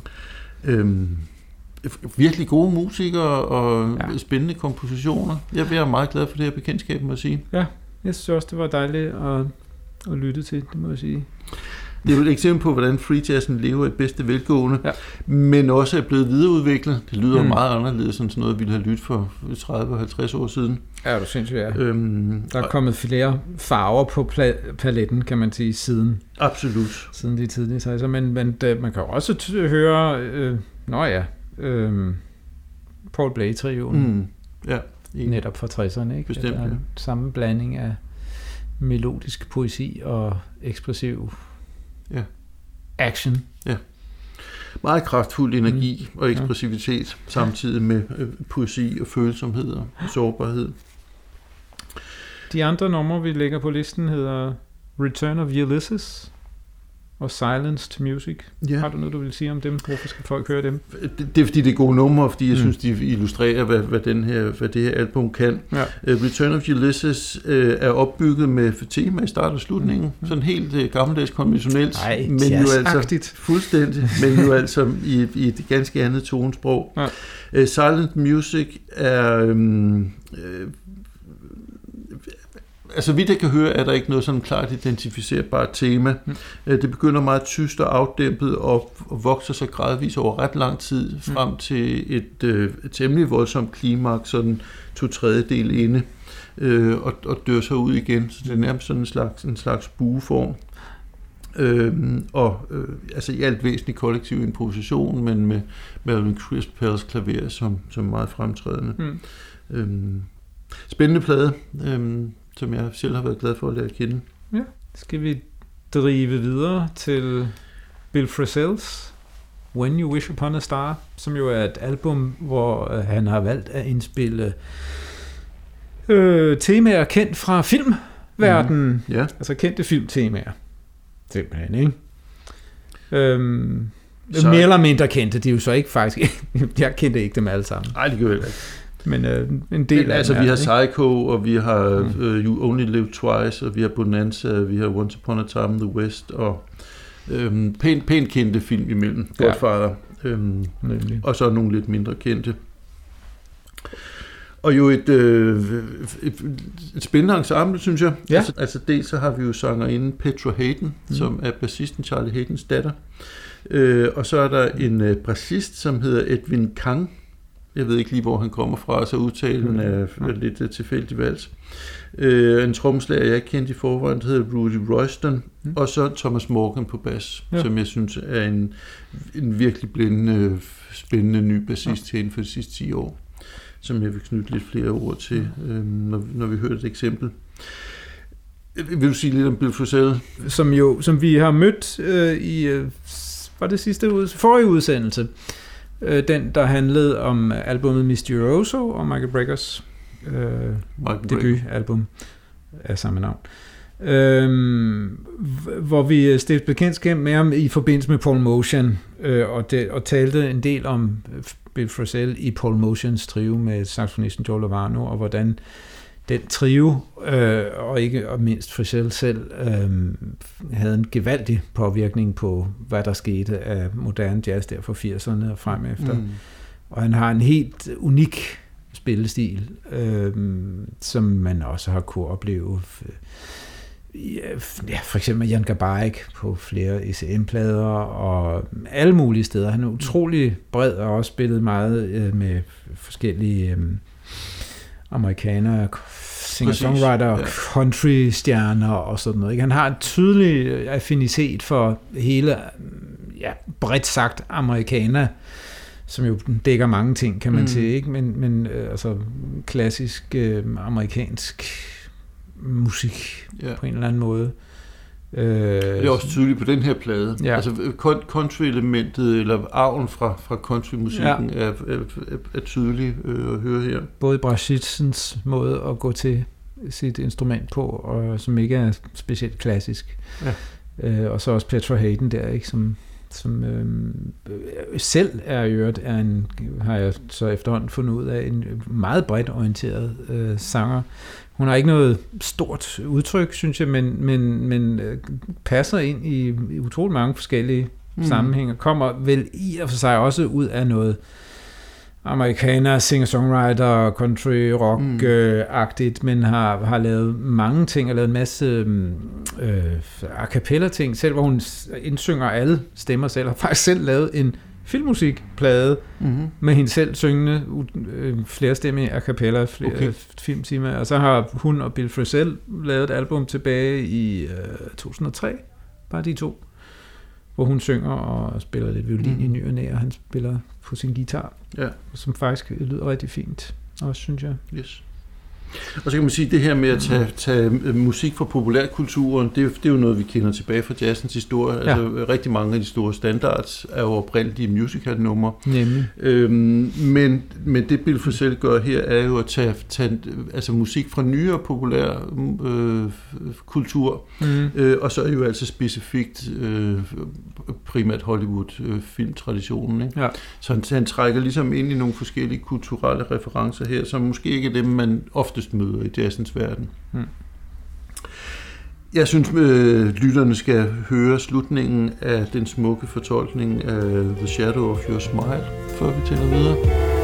Øhm, virkelig gode musikere og ja. spændende kompositioner. Jeg er meget glad for det her bekendtskab, må jeg sige. Ja, jeg synes også, det var dejligt at, at lytte til, det må jeg sige. Det er jo et eksempel på, hvordan free jazzen lever i bedste velgående, ja. men også er blevet videreudviklet. Det lyder mm. meget anderledes end sådan noget, vi ville have lyttet for 30-50 år siden. Ja, du synes ja. Øhm, Der er kommet flere farver på paletten, kan man sige, siden. Absolut. Siden de tidlige 60'er, men, men man kan også høre, øh, nå ja, øhm, Paul Blay-trioen. Mm, ja. I, netop fra 60'erne. Ikke? Bestemt, ja. Samme blanding af melodisk poesi og ekspressiv ja. action. Ja. Meget kraftfuld energi mm. og ekspressivitet, ja. samtidig med øh, poesi og følsomhed og sårbarhed. De andre numre, vi lægger på listen, hedder Return of Ulysses og Silenced Music. Ja. Har du noget, du vil sige om dem? Hvorfor skal folk høre dem? Det, det er fordi, det er gode numre, fordi jeg Mm. synes, de illustrerer, hvad, hvad, den her, hvad det her album kan. Ja. Uh, Return of Ulysses uh, er opbygget med tema i start og slutningen. Mm. Sådan helt uh, gammeldags konventionelt. Nej, men jo altså fuldstændig, men jo altså i, i et ganske andet tonesprog. Ja. Uh, Silent Music er... Um, uh, altså vidt jeg kan høre, er der ikke noget sådan klart identificerbart tema. Mm. Mm. Det begynder meget tyst og afdæmpet og, vokser så gradvist over ret lang tid frem Mm. til et, øh, temmelig voldsomt klimaks, sådan to tredjedel inde, øh, og, og dør så ud igen. Så det er nærmest sådan en slags, en slags bueform. Øhm, og øh, altså i alt væsentlig kollektiv improvisation, men med Melvin Crispells klaver som, som meget fremtrædende. Mm. Øhm, spændende plade, øhm, som jeg selv har været glad for at lære at kende. Skal vi drive videre til Bill Frisell's When You Wish Upon a Star, som jo er et album, hvor øh, han har valgt at indspille øh, temaer kendt fra filmverdenen. Mm. Ja, Altså kendte filmtemaer. Simpelthen, ikke? Øhm, Så-. Mere eller mindre kendte. De er jo så ikke faktisk... jeg kendte ikke dem alle sammen. nej, det gør jeg ikke. Men øh, en del Men, af altså, vi har? Psycho, og vi har Mm. uh, You Only Live Twice, og vi har Bonanza, og vi har Once Upon a Time in the West, og øhm, pænt, pænt kendte film imellem. Ja. Godfather. Øhm, Nemlig. og så nogle lidt mindre kendte. Og jo et, øh, et, et spændende ensemble, synes jeg. Ja. Altså, altså dels så har vi jo sangerinde Petra Hayden, mm. som er bassisten Charlie Haydens datter. Øh, og så er der en øh, bassist, som hedder Edwin Kang. Jeg ved ikke lige, hvor han kommer fra, så udtalen er, lidt øh, tilfældig valgt. Øh, en tromslager, jeg kendte i forvejen, der hedder Rudy Royston. Mm. Og så Thomas Morgan på bas, Ja. som jeg synes er en, en virkelig blændende, spændende ny bassist ja. inden for de sidste 10 år, som jeg vil knytte lidt flere ord til, øh, når, når vi hører et eksempel. Vil du sige lidt om Bill Frisell? som jo som vi har mødt øh, i var det sidste ud, forrige udsendelse øh, den der handlede om albumet Mysterioso og Michael Breckers øh, debutalbum af samme navn. Øhm, hvor vi stiftede bekendtskab med ham i forbindelse med Paul Motion øh, og, det, og talte en del om øh, Bill Frisell i Paul Motions trio med saxofonisten Joe Lovano og hvordan den trio, øh, og ikke og mindst Frisell selv, øh, havde en gevaldig påvirkning på, hvad der skete af moderne jazz der fra 80'erne og frem efter. Mm. Og han har en helt unik spillestil, øh, som man også har kunne opleve. øh, Ja, for eksempel Jan Gabarik på flere ECM-plader og alle mulige steder. Han er utrolig bred og også spillet meget øh, med forskellige øh, amerikanere, singer-songwriter, ja. country-stjerner og sådan noget. Ikke? Han har en tydelig øh, affinitet for hele, øh, ja, bredt sagt, amerikaner, som jo dækker mange ting, kan man Mm. mm. sige, ikke? Men, men øh, altså klassisk øh, amerikansk musik Ja. på en eller anden måde. Øh, Det er også tydeligt på den her plade. Ja. Altså country-elementet, eller arven fra, fra country-musikken, ja. er, er, er, er tydelig øh, at høre her. både Brasitsens måde at gå til sit instrument på, og som ikke er specielt klassisk. Ja. Øh, og så også Petra Hayden der, ikke, som, som øh, selv er i øvrigt, er en, har jeg så efterhånden fundet ud af, en meget bredt orienteret øh, sanger. Hun har ikke noget stort udtryk, synes jeg, men, men, men øh, passer ind i, i utrolig mange forskellige mm. sammenhænge. Kommer vel i og for sig også ud af noget amerikaner, singer-songwriter, country rock-agtigt, mm. men har, har lavet mange ting, og lavet en masse øh, a cappella ting, selv hvor hun indsynger alle stemmer selv, har faktisk selv lavet en filmmusikplade Mm-hmm. med hende selv syngende øh, flere stemme a cappella, flere Okay. filmtimer, og så har hun og Bill Frisell lavet et album tilbage i øh, 2003, bare de to, hvor hun synger og spiller lidt violin Mm. mm. i ny og næ, og han spiller på sin guitar, Ja, som faktisk lyder rigtig fint, også synes jeg. yes. Og så kan man sige, at det her med at tage, tage øh, musik fra populærkulturen, det, det er jo noget, vi kender tilbage fra jazzens historie. Ja. Altså, rigtig mange af de store standards er jo oprindelige musicalnumre. Nemlig. Øhm, men, men det Bill Frisell gør her, er jo at tage, tage altså musik fra nyere populær øh, kultur, mm. øh, og så er jo altså specifikt øh, primært Hollywood-filmtraditionen. Øh, ja. Så han, han trækker ligesom ind i nogle forskellige kulturelle referencer her, som måske ikke er dem, man oftest møder i jazzens verden. Mm. Jeg synes, øh, lytterne skal høre slutningen af den smukke fortolkning af The Shadow of Your Smile, før vi tænker videre.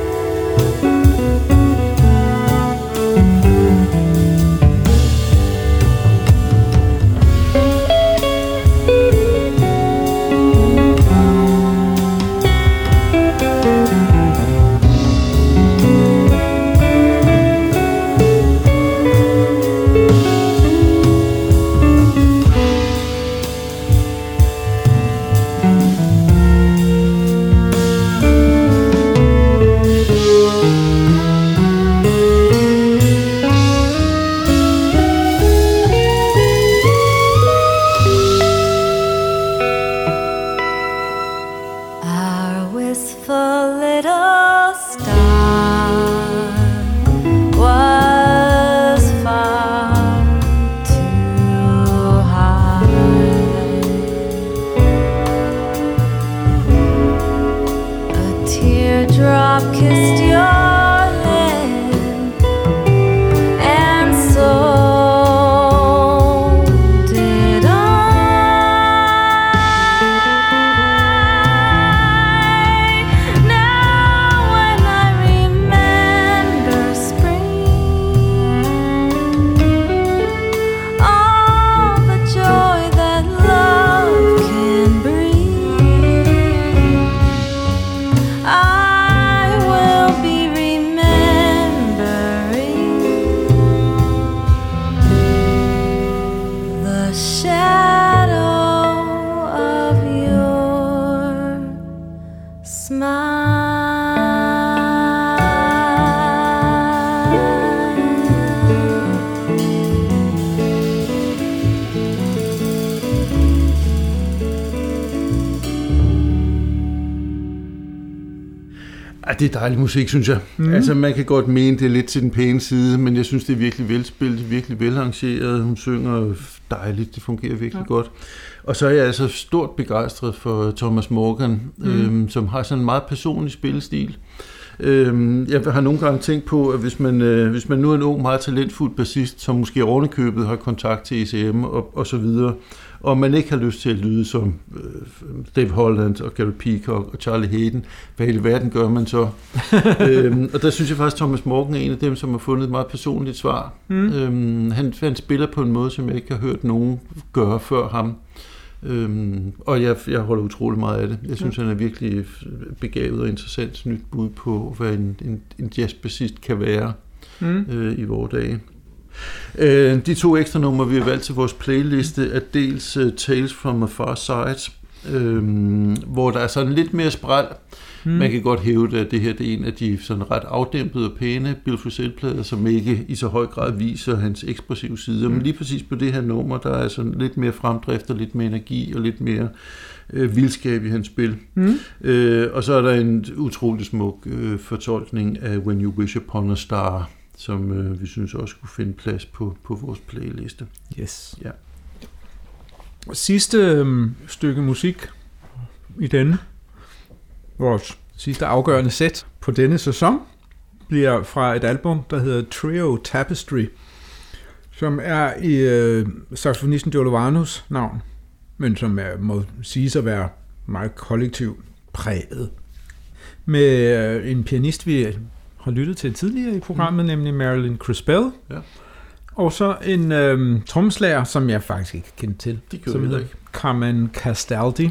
Dejlig musik, synes jeg. Mm. Altså, man kan godt mene, det er lidt til den pæne side, men jeg synes, det er virkelig velspillet, virkelig velarrangeret. Hun synger dejligt, det fungerer virkelig ja. godt. Og så er jeg altså stort begejstret for Thomas Morgan, mm. øhm, som har sådan en meget personlig spillestil. Øhm, jeg har nogle gange tænkt på, at hvis man, øh, hvis man nu er en ung, meget talentfuld bassist, som måske ovenikøbet har kontakt til ECM og, og så videre, og man ikke har lyst til at lyde som øh, Dave Holland og Gary Peacock og Charlie Hayden, hvad i verden gør man så? øhm, og der synes jeg faktisk, at Thomas Morgan er en af dem, som har fundet et meget personligt svar. Mm. Øhm, han, han spiller på en måde, som jeg ikke har hørt nogen gøre før ham. Øhm, og jeg, jeg holder utrolig meget af det. Jeg synes, ja. han er virkelig begavet og interessant nyt bud på, hvad en, en, en jazzbassist kan være mm. øh, i vores dage. Øh, de to ekstra numre, vi har valgt til vores playliste, er dels uh, Tales from a Far Side, øh, hvor der er sådan lidt mere spræl. Mm. Man kan godt hæve det, at det her det er en af de sådan ret afdæmpede og pæne Bill Frisell-plader, som ikke i så høj grad viser hans ekspressive sider. Mm. Men lige præcis på det her nummer, der er sådan lidt mere fremdrift og lidt mere energi og lidt mere øh, vildskab i hans spil. Mm. Øh, og så er der en utrolig smuk øh, fortolkning af When You Wish Upon a Star, som øh, vi synes også kunne finde plads på, på vores playliste. Yes. Ja. Sidste øh, stykke musik i denne, vores sidste afgørende sæt på denne sæson, bliver fra et album, der hedder Trio Tapestry, som er i øh, saxofonisten Giolovanos navn, men som er, må sige at være meget kollektivt præget. Med øh, en pianist, vi har lyttet til tidligere i programmet, mm. nemlig Marilyn Crispell. Ja. Og så en øhm, tromslager, som jeg faktisk ikke kendte til, De som hedder ikke. Carmen Castaldi.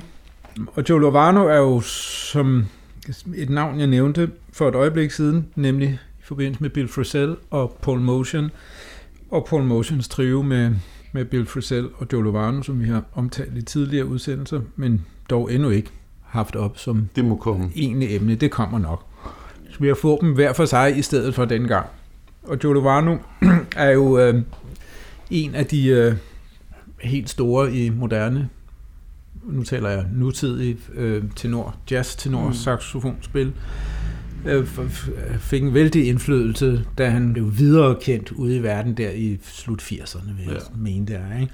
Og Joe Lovano er jo som et navn, jeg nævnte for et øjeblik siden, nemlig i forbindelse med Bill Frisell og Paul Motion, og Paul Motions trio med, med Bill Frisell og Joe Lovano, som vi har omtalt i tidligere udsendelser, men dog endnu ikke haft op som det må komme. egentlig emne. Det kommer nok vi har få dem hver for sig i stedet for den gang. Og Lovano er jo øh, en af de øh, helt store i moderne, nu taler jeg nutidig øh, tenor, jazz tenor, mm. saxofonspil. Øh, fik en vældig indflydelse, da han blev videre kendt ude i verden der i slut 80'erne, vil jeg ja. mene det er. Ikke?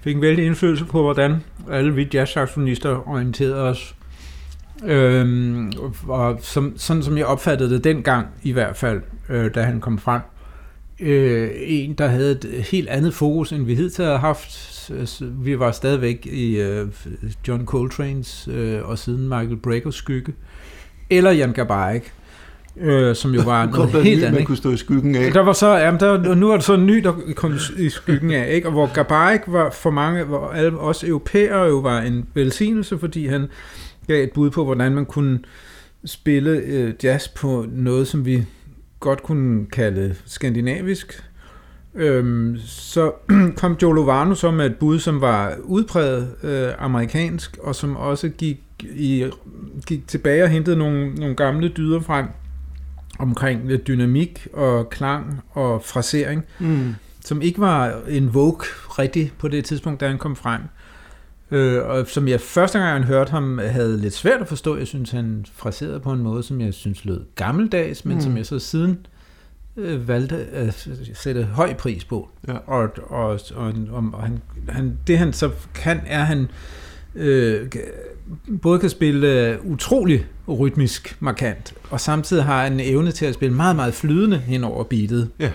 Fik en vældig indflydelse på, hvordan alle vi jazz-saxofonister orienterede os Øhm, og som, sådan som jeg opfattede det dengang, i hvert fald, øh, da han kom frem, øh, en, der havde et helt andet fokus, end vi hidtil havde haft. Vi var stadigvæk i øh, John Coltrane's øh, og siden Michael Breckers skygge. Eller Jan Gabarik, øh, som jo var noget helt andet. Man kunne stå i skyggen af. Der var så, jamen der, nu var det så en ny, der kom i skyggen af, ikke? og hvor Gabarik var for mange, hvor alle os europæere jo var en velsignelse, fordi han gav et bud på, hvordan man kunne spille øh, jazz på noget, som vi godt kunne kalde skandinavisk. Øhm, så kom Joe Lovano så med et bud, som var udpræget øh, amerikansk, og som også gik, i, gik tilbage og hentede nogle, nogle gamle dyder frem omkring dynamik og klang og frasering, mm. som ikke var en vogue rigtig på det tidspunkt, da han kom frem øh, og som jeg første gang jeg hørte ham, havde lidt svært at forstå. Jeg synes, han fraserede på en måde, som jeg synes lød gammeldags, men mm. som jeg så siden øh, valgte at sætte høj pris på. Ja. Og, og, og, og, og han, han, det han så kan, er, han øh, både kan spille øh, utrolig rytmisk markant, og samtidig har en evne til at spille meget, meget flydende hen over beatet. Ja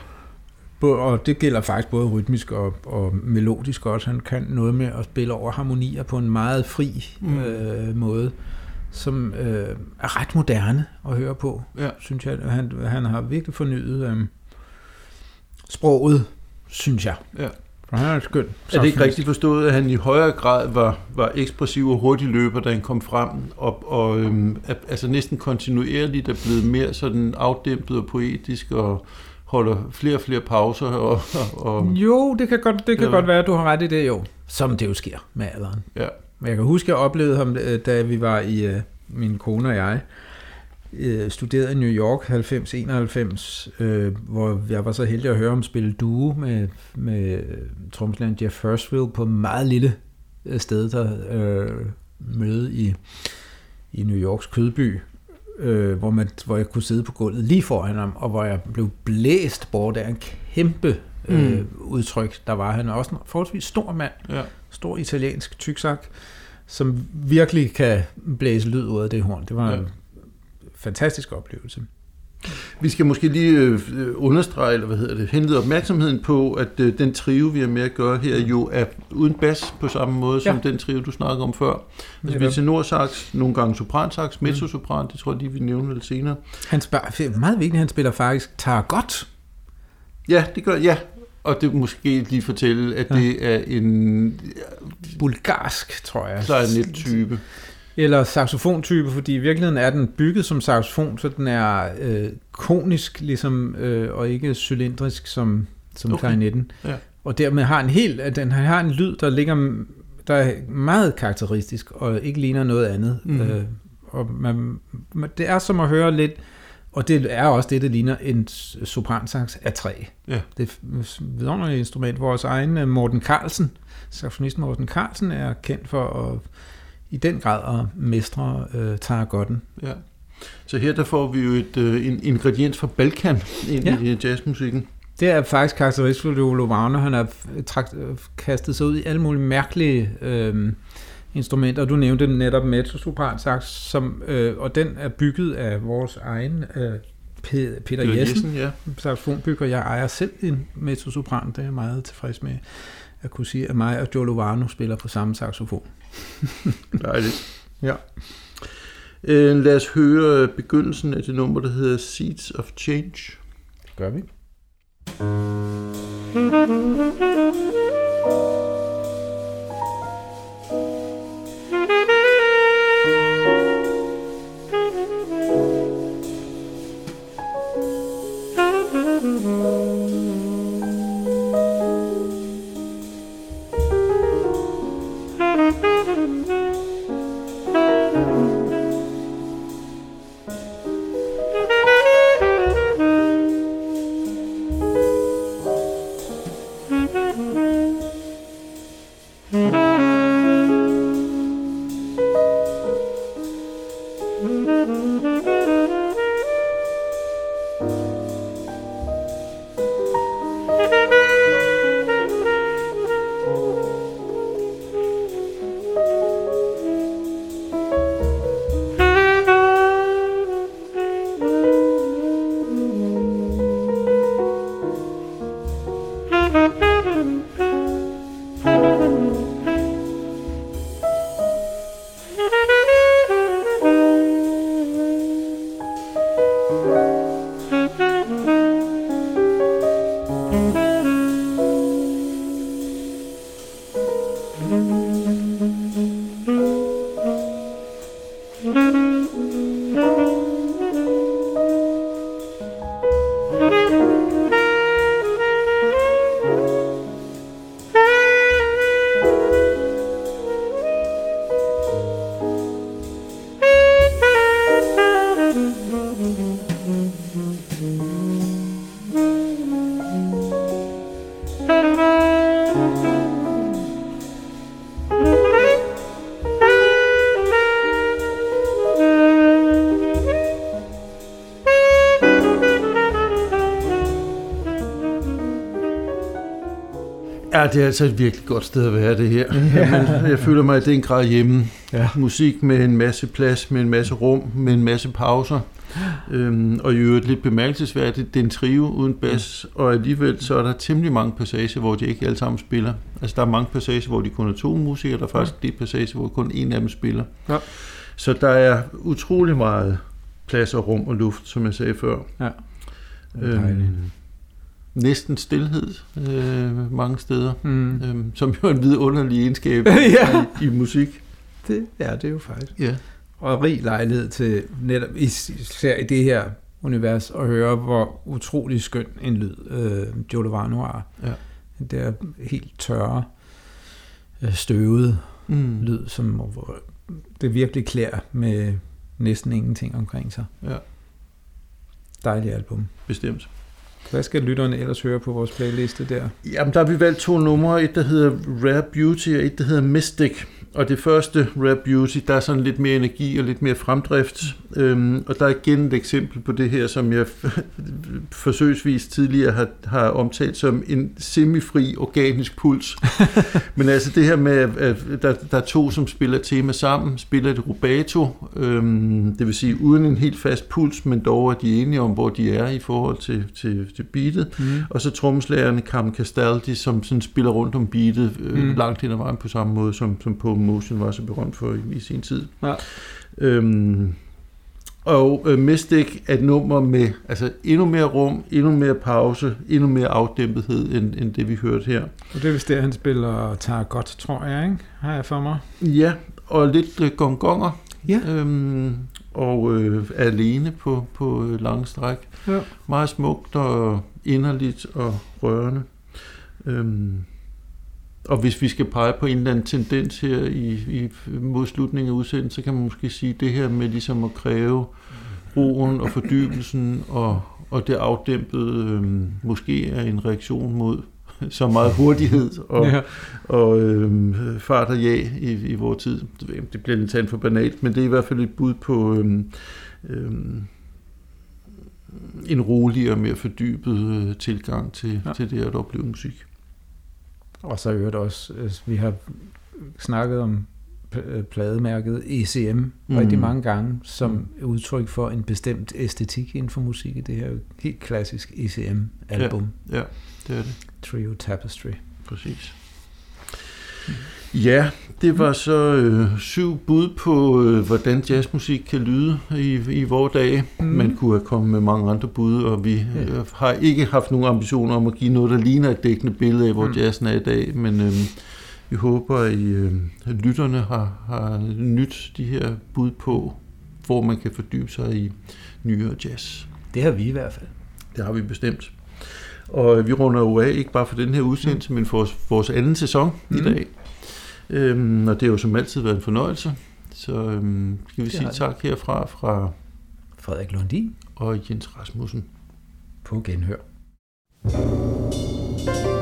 og det gælder faktisk både rytmisk og, og melodisk også. Han kan noget med at spille over harmonier på en meget fri mm. øh, måde, som øh, er ret moderne at høre på, ja. synes jeg. Han, han har virkelig fornyet øh, sproget, synes jeg. Ja. For han er skøn. Er det ikke rigtigt forstået, at han i højere grad var, var ekspressiv og hurtig løber, da han kom frem, og, og øhm, altså næsten kontinuerligt er blevet mere sådan afdæmpet og poetisk og holder flere og flere pauser. Og, og, jo, det kan, godt, det kan godt være, at du har ret i det, jo. Som det jo sker med alderen. Ja. Men jeg kan huske, at jeg oplevede ham, øh, da vi var i, øh, min kone og jeg, øh, studerede i New York 90-91, hvor jeg var så heldig at høre ham spille duo med, med tromslæren Jeff Fursville på et meget lille sted, der øh, møde i, i New Yorks kødby, øh, hvor, man, hvor jeg kunne sidde på gulvet lige foran ham, og hvor jeg blev blæst bort af en kæmpe øh, mm. udtryk, der var. Han er også en forholdsvis stor mand, ja. stor italiensk tyksak, som virkelig kan blæse lyd ud af det horn. Det var ja. en fantastisk oplevelse. Vi skal måske lige øh, understrege, eller hvad hedder det, henlede opmærksomheden på, at øh, den trio, vi har med at gøre her, jo er uden bas på samme måde som ja. den trio, du snakkede om før. Altså, vi er tenorsax, nogle gange sopransax, mm. mezzosopran, det tror jeg lige, vi nævner lidt senere. Han spiller, meget vigtigt, han spiller faktisk tager godt. Ja, det gør ja. Og det måske lige fortælle, at ja. det er en... Bulgarsk, tror jeg. Klarinet-type. Eller saxofontype, fordi i virkeligheden er den bygget som saxofon, så den er øh, konisk ligesom, øh, og ikke cylindrisk som, som okay. klarinetten. Ja. Og dermed har en helt, den har en lyd, der ligger der er meget karakteristisk, og ikke ligner noget andet. Mm. Øh, og man, det er som at høre lidt, og det er også det, det ligner en sopransax af træ. Ja. Det er et vidunderligt instrument. Vores egen øh, Morten Carlsen, saxofonisten Morten Carlsen, er kendt for at i den grad at mestre øh, targotten. Ja. Så her der får vi jo et, øh, en ingrediens fra Balkan ind ja. i jazzmusikken. Det er faktisk karakteristisk for Olo Wagner. Han har trakt, kastet sig ud i alle mulige mærkelige øh, instrumenter. Du nævnte netop mezzo-sopran sax, som, øh, og den er bygget af vores egen øh, Peter Jessen, Jessen ja. saxofonbygger. Jeg ejer selv en mezzo-sopran, det er jeg meget tilfreds med at kunne sige, at mig og Joe Lovano spiller på samme saxofon. Dejligt. Ja. Øh, lad os høre begyndelsen af det nummer, der hedder Seeds of Change. Gør vi. Ja, det er altså et virkelig godt sted at være, det her. Ja. Jeg føler mig i den grad hjemme. Ja. Musik med en masse plads, med en masse rum, med en masse pauser. Øhm, og i øvrigt lidt bemærkelsesværdigt, det er en trio uden bas, og alligevel så er der temmelig mange passager, hvor de ikke alle sammen spiller. Altså der er mange passager, hvor de kun er to musikere, der er faktisk ja. de passager, hvor kun en af dem spiller. Ja. Så der er utrolig meget plads og rum og luft, som jeg sagde før. Ja. Øhm, næsten stillhed øh, mange steder, mm. øhm, som jo er en vidunderlig egenskab ja. i, i musik. Det, ja, det er jo faktisk. Ja. Og rig lejlighed til netop især i det her univers at høre, hvor utrolig skøn en lyd øh, Joe Lovano har. Ja. Det er helt tørre, øh, støvet mm. lyd, som det virkelig klæder med næsten ingenting omkring sig. Ja. Dejligt album. Bestemt. Hvad skal lytterne ellers høre på vores playliste der? Jamen, der har vi valgt to numre. Et, der hedder Rare Beauty, og et, der hedder Mystic. Og det første, Rare Beauty, der er sådan lidt mere energi og lidt mere fremdrift. Øhm, og der er igen et eksempel på det her, som jeg forsøgsvis tidligere har, har omtalt som en semifri organisk puls. Men altså det her med, at der, der er to, som spiller tema sammen, spiller et rubato, øhm, det vil sige uden en helt fast puls, men dog er de enige om, hvor de er i forhold til, til, til beatet. Mm. Og så trommeslagerne Carmen Castaldi, som sådan spiller rundt om beatet øh, mm. langt hen ad vejen på samme måde, som, som på Motion var så berømt for i, i sin tid. Ja. Øhm, og øh, Mystic er et nummer med altså, endnu mere rum, endnu mere pause, endnu mere afdæmpethed, end, end det vi hørte her. Og det er vist det, han spiller tager godt, tror jeg, ikke? Har jeg for mig. Ja, og lidt øh, gongonger. Ja. Øhm, og øh, alene på, på øh, lange stræk. Ja. Meget smukt og inderligt og rørende. Øhm, og hvis vi skal pege på en eller anden tendens her i, i mod slutningen af udsendelsen, så kan man måske sige det her med ligesom at kræve roen og fordybelsen og, og det afdæmpede øh, måske er en reaktion mod så meget hurtighed og, ja. og øh, fart og ja i, i vores tid. Det bliver lidt tand for banalt, men det er i hvert fald et bud på øh, øh, en roligere og mere fordybet øh, tilgang til, ja. til det at opleve musik. Og så øvrigt også, øh, vi har snakket om øh, plademærket ECM mm. rigtig mange gange, som mm. udtryk for en bestemt æstetik inden for musik. Det her helt klassisk ECM-album. Ja, ja, det er det. Trio Tapestry. Præcis. Ja, det var så øh, syv bud på, øh, hvordan jazzmusik kan lyde i, i vores dage. Mm. Man kunne have kommet med mange andre bud, og vi øh, har ikke haft nogen ambitioner om at give noget, der ligner et dækkende billede af, hvor mm. jazzen er i dag. Men øh, vi håber, at øh, lytterne har, har nyt de her bud på, hvor man kan fordybe sig i nyere jazz. Det har vi i hvert fald. Det har vi bestemt. Og vi runder jo af, ikke bare for den her udsendelse, mm. men for vores, vores anden sæson mm. i dag. Øhm, og det har jo som altid været en fornøjelse. Så øhm, skal vi det sige tak herfra fra Frederik Lundin og Jens Rasmussen. På genhør. thank you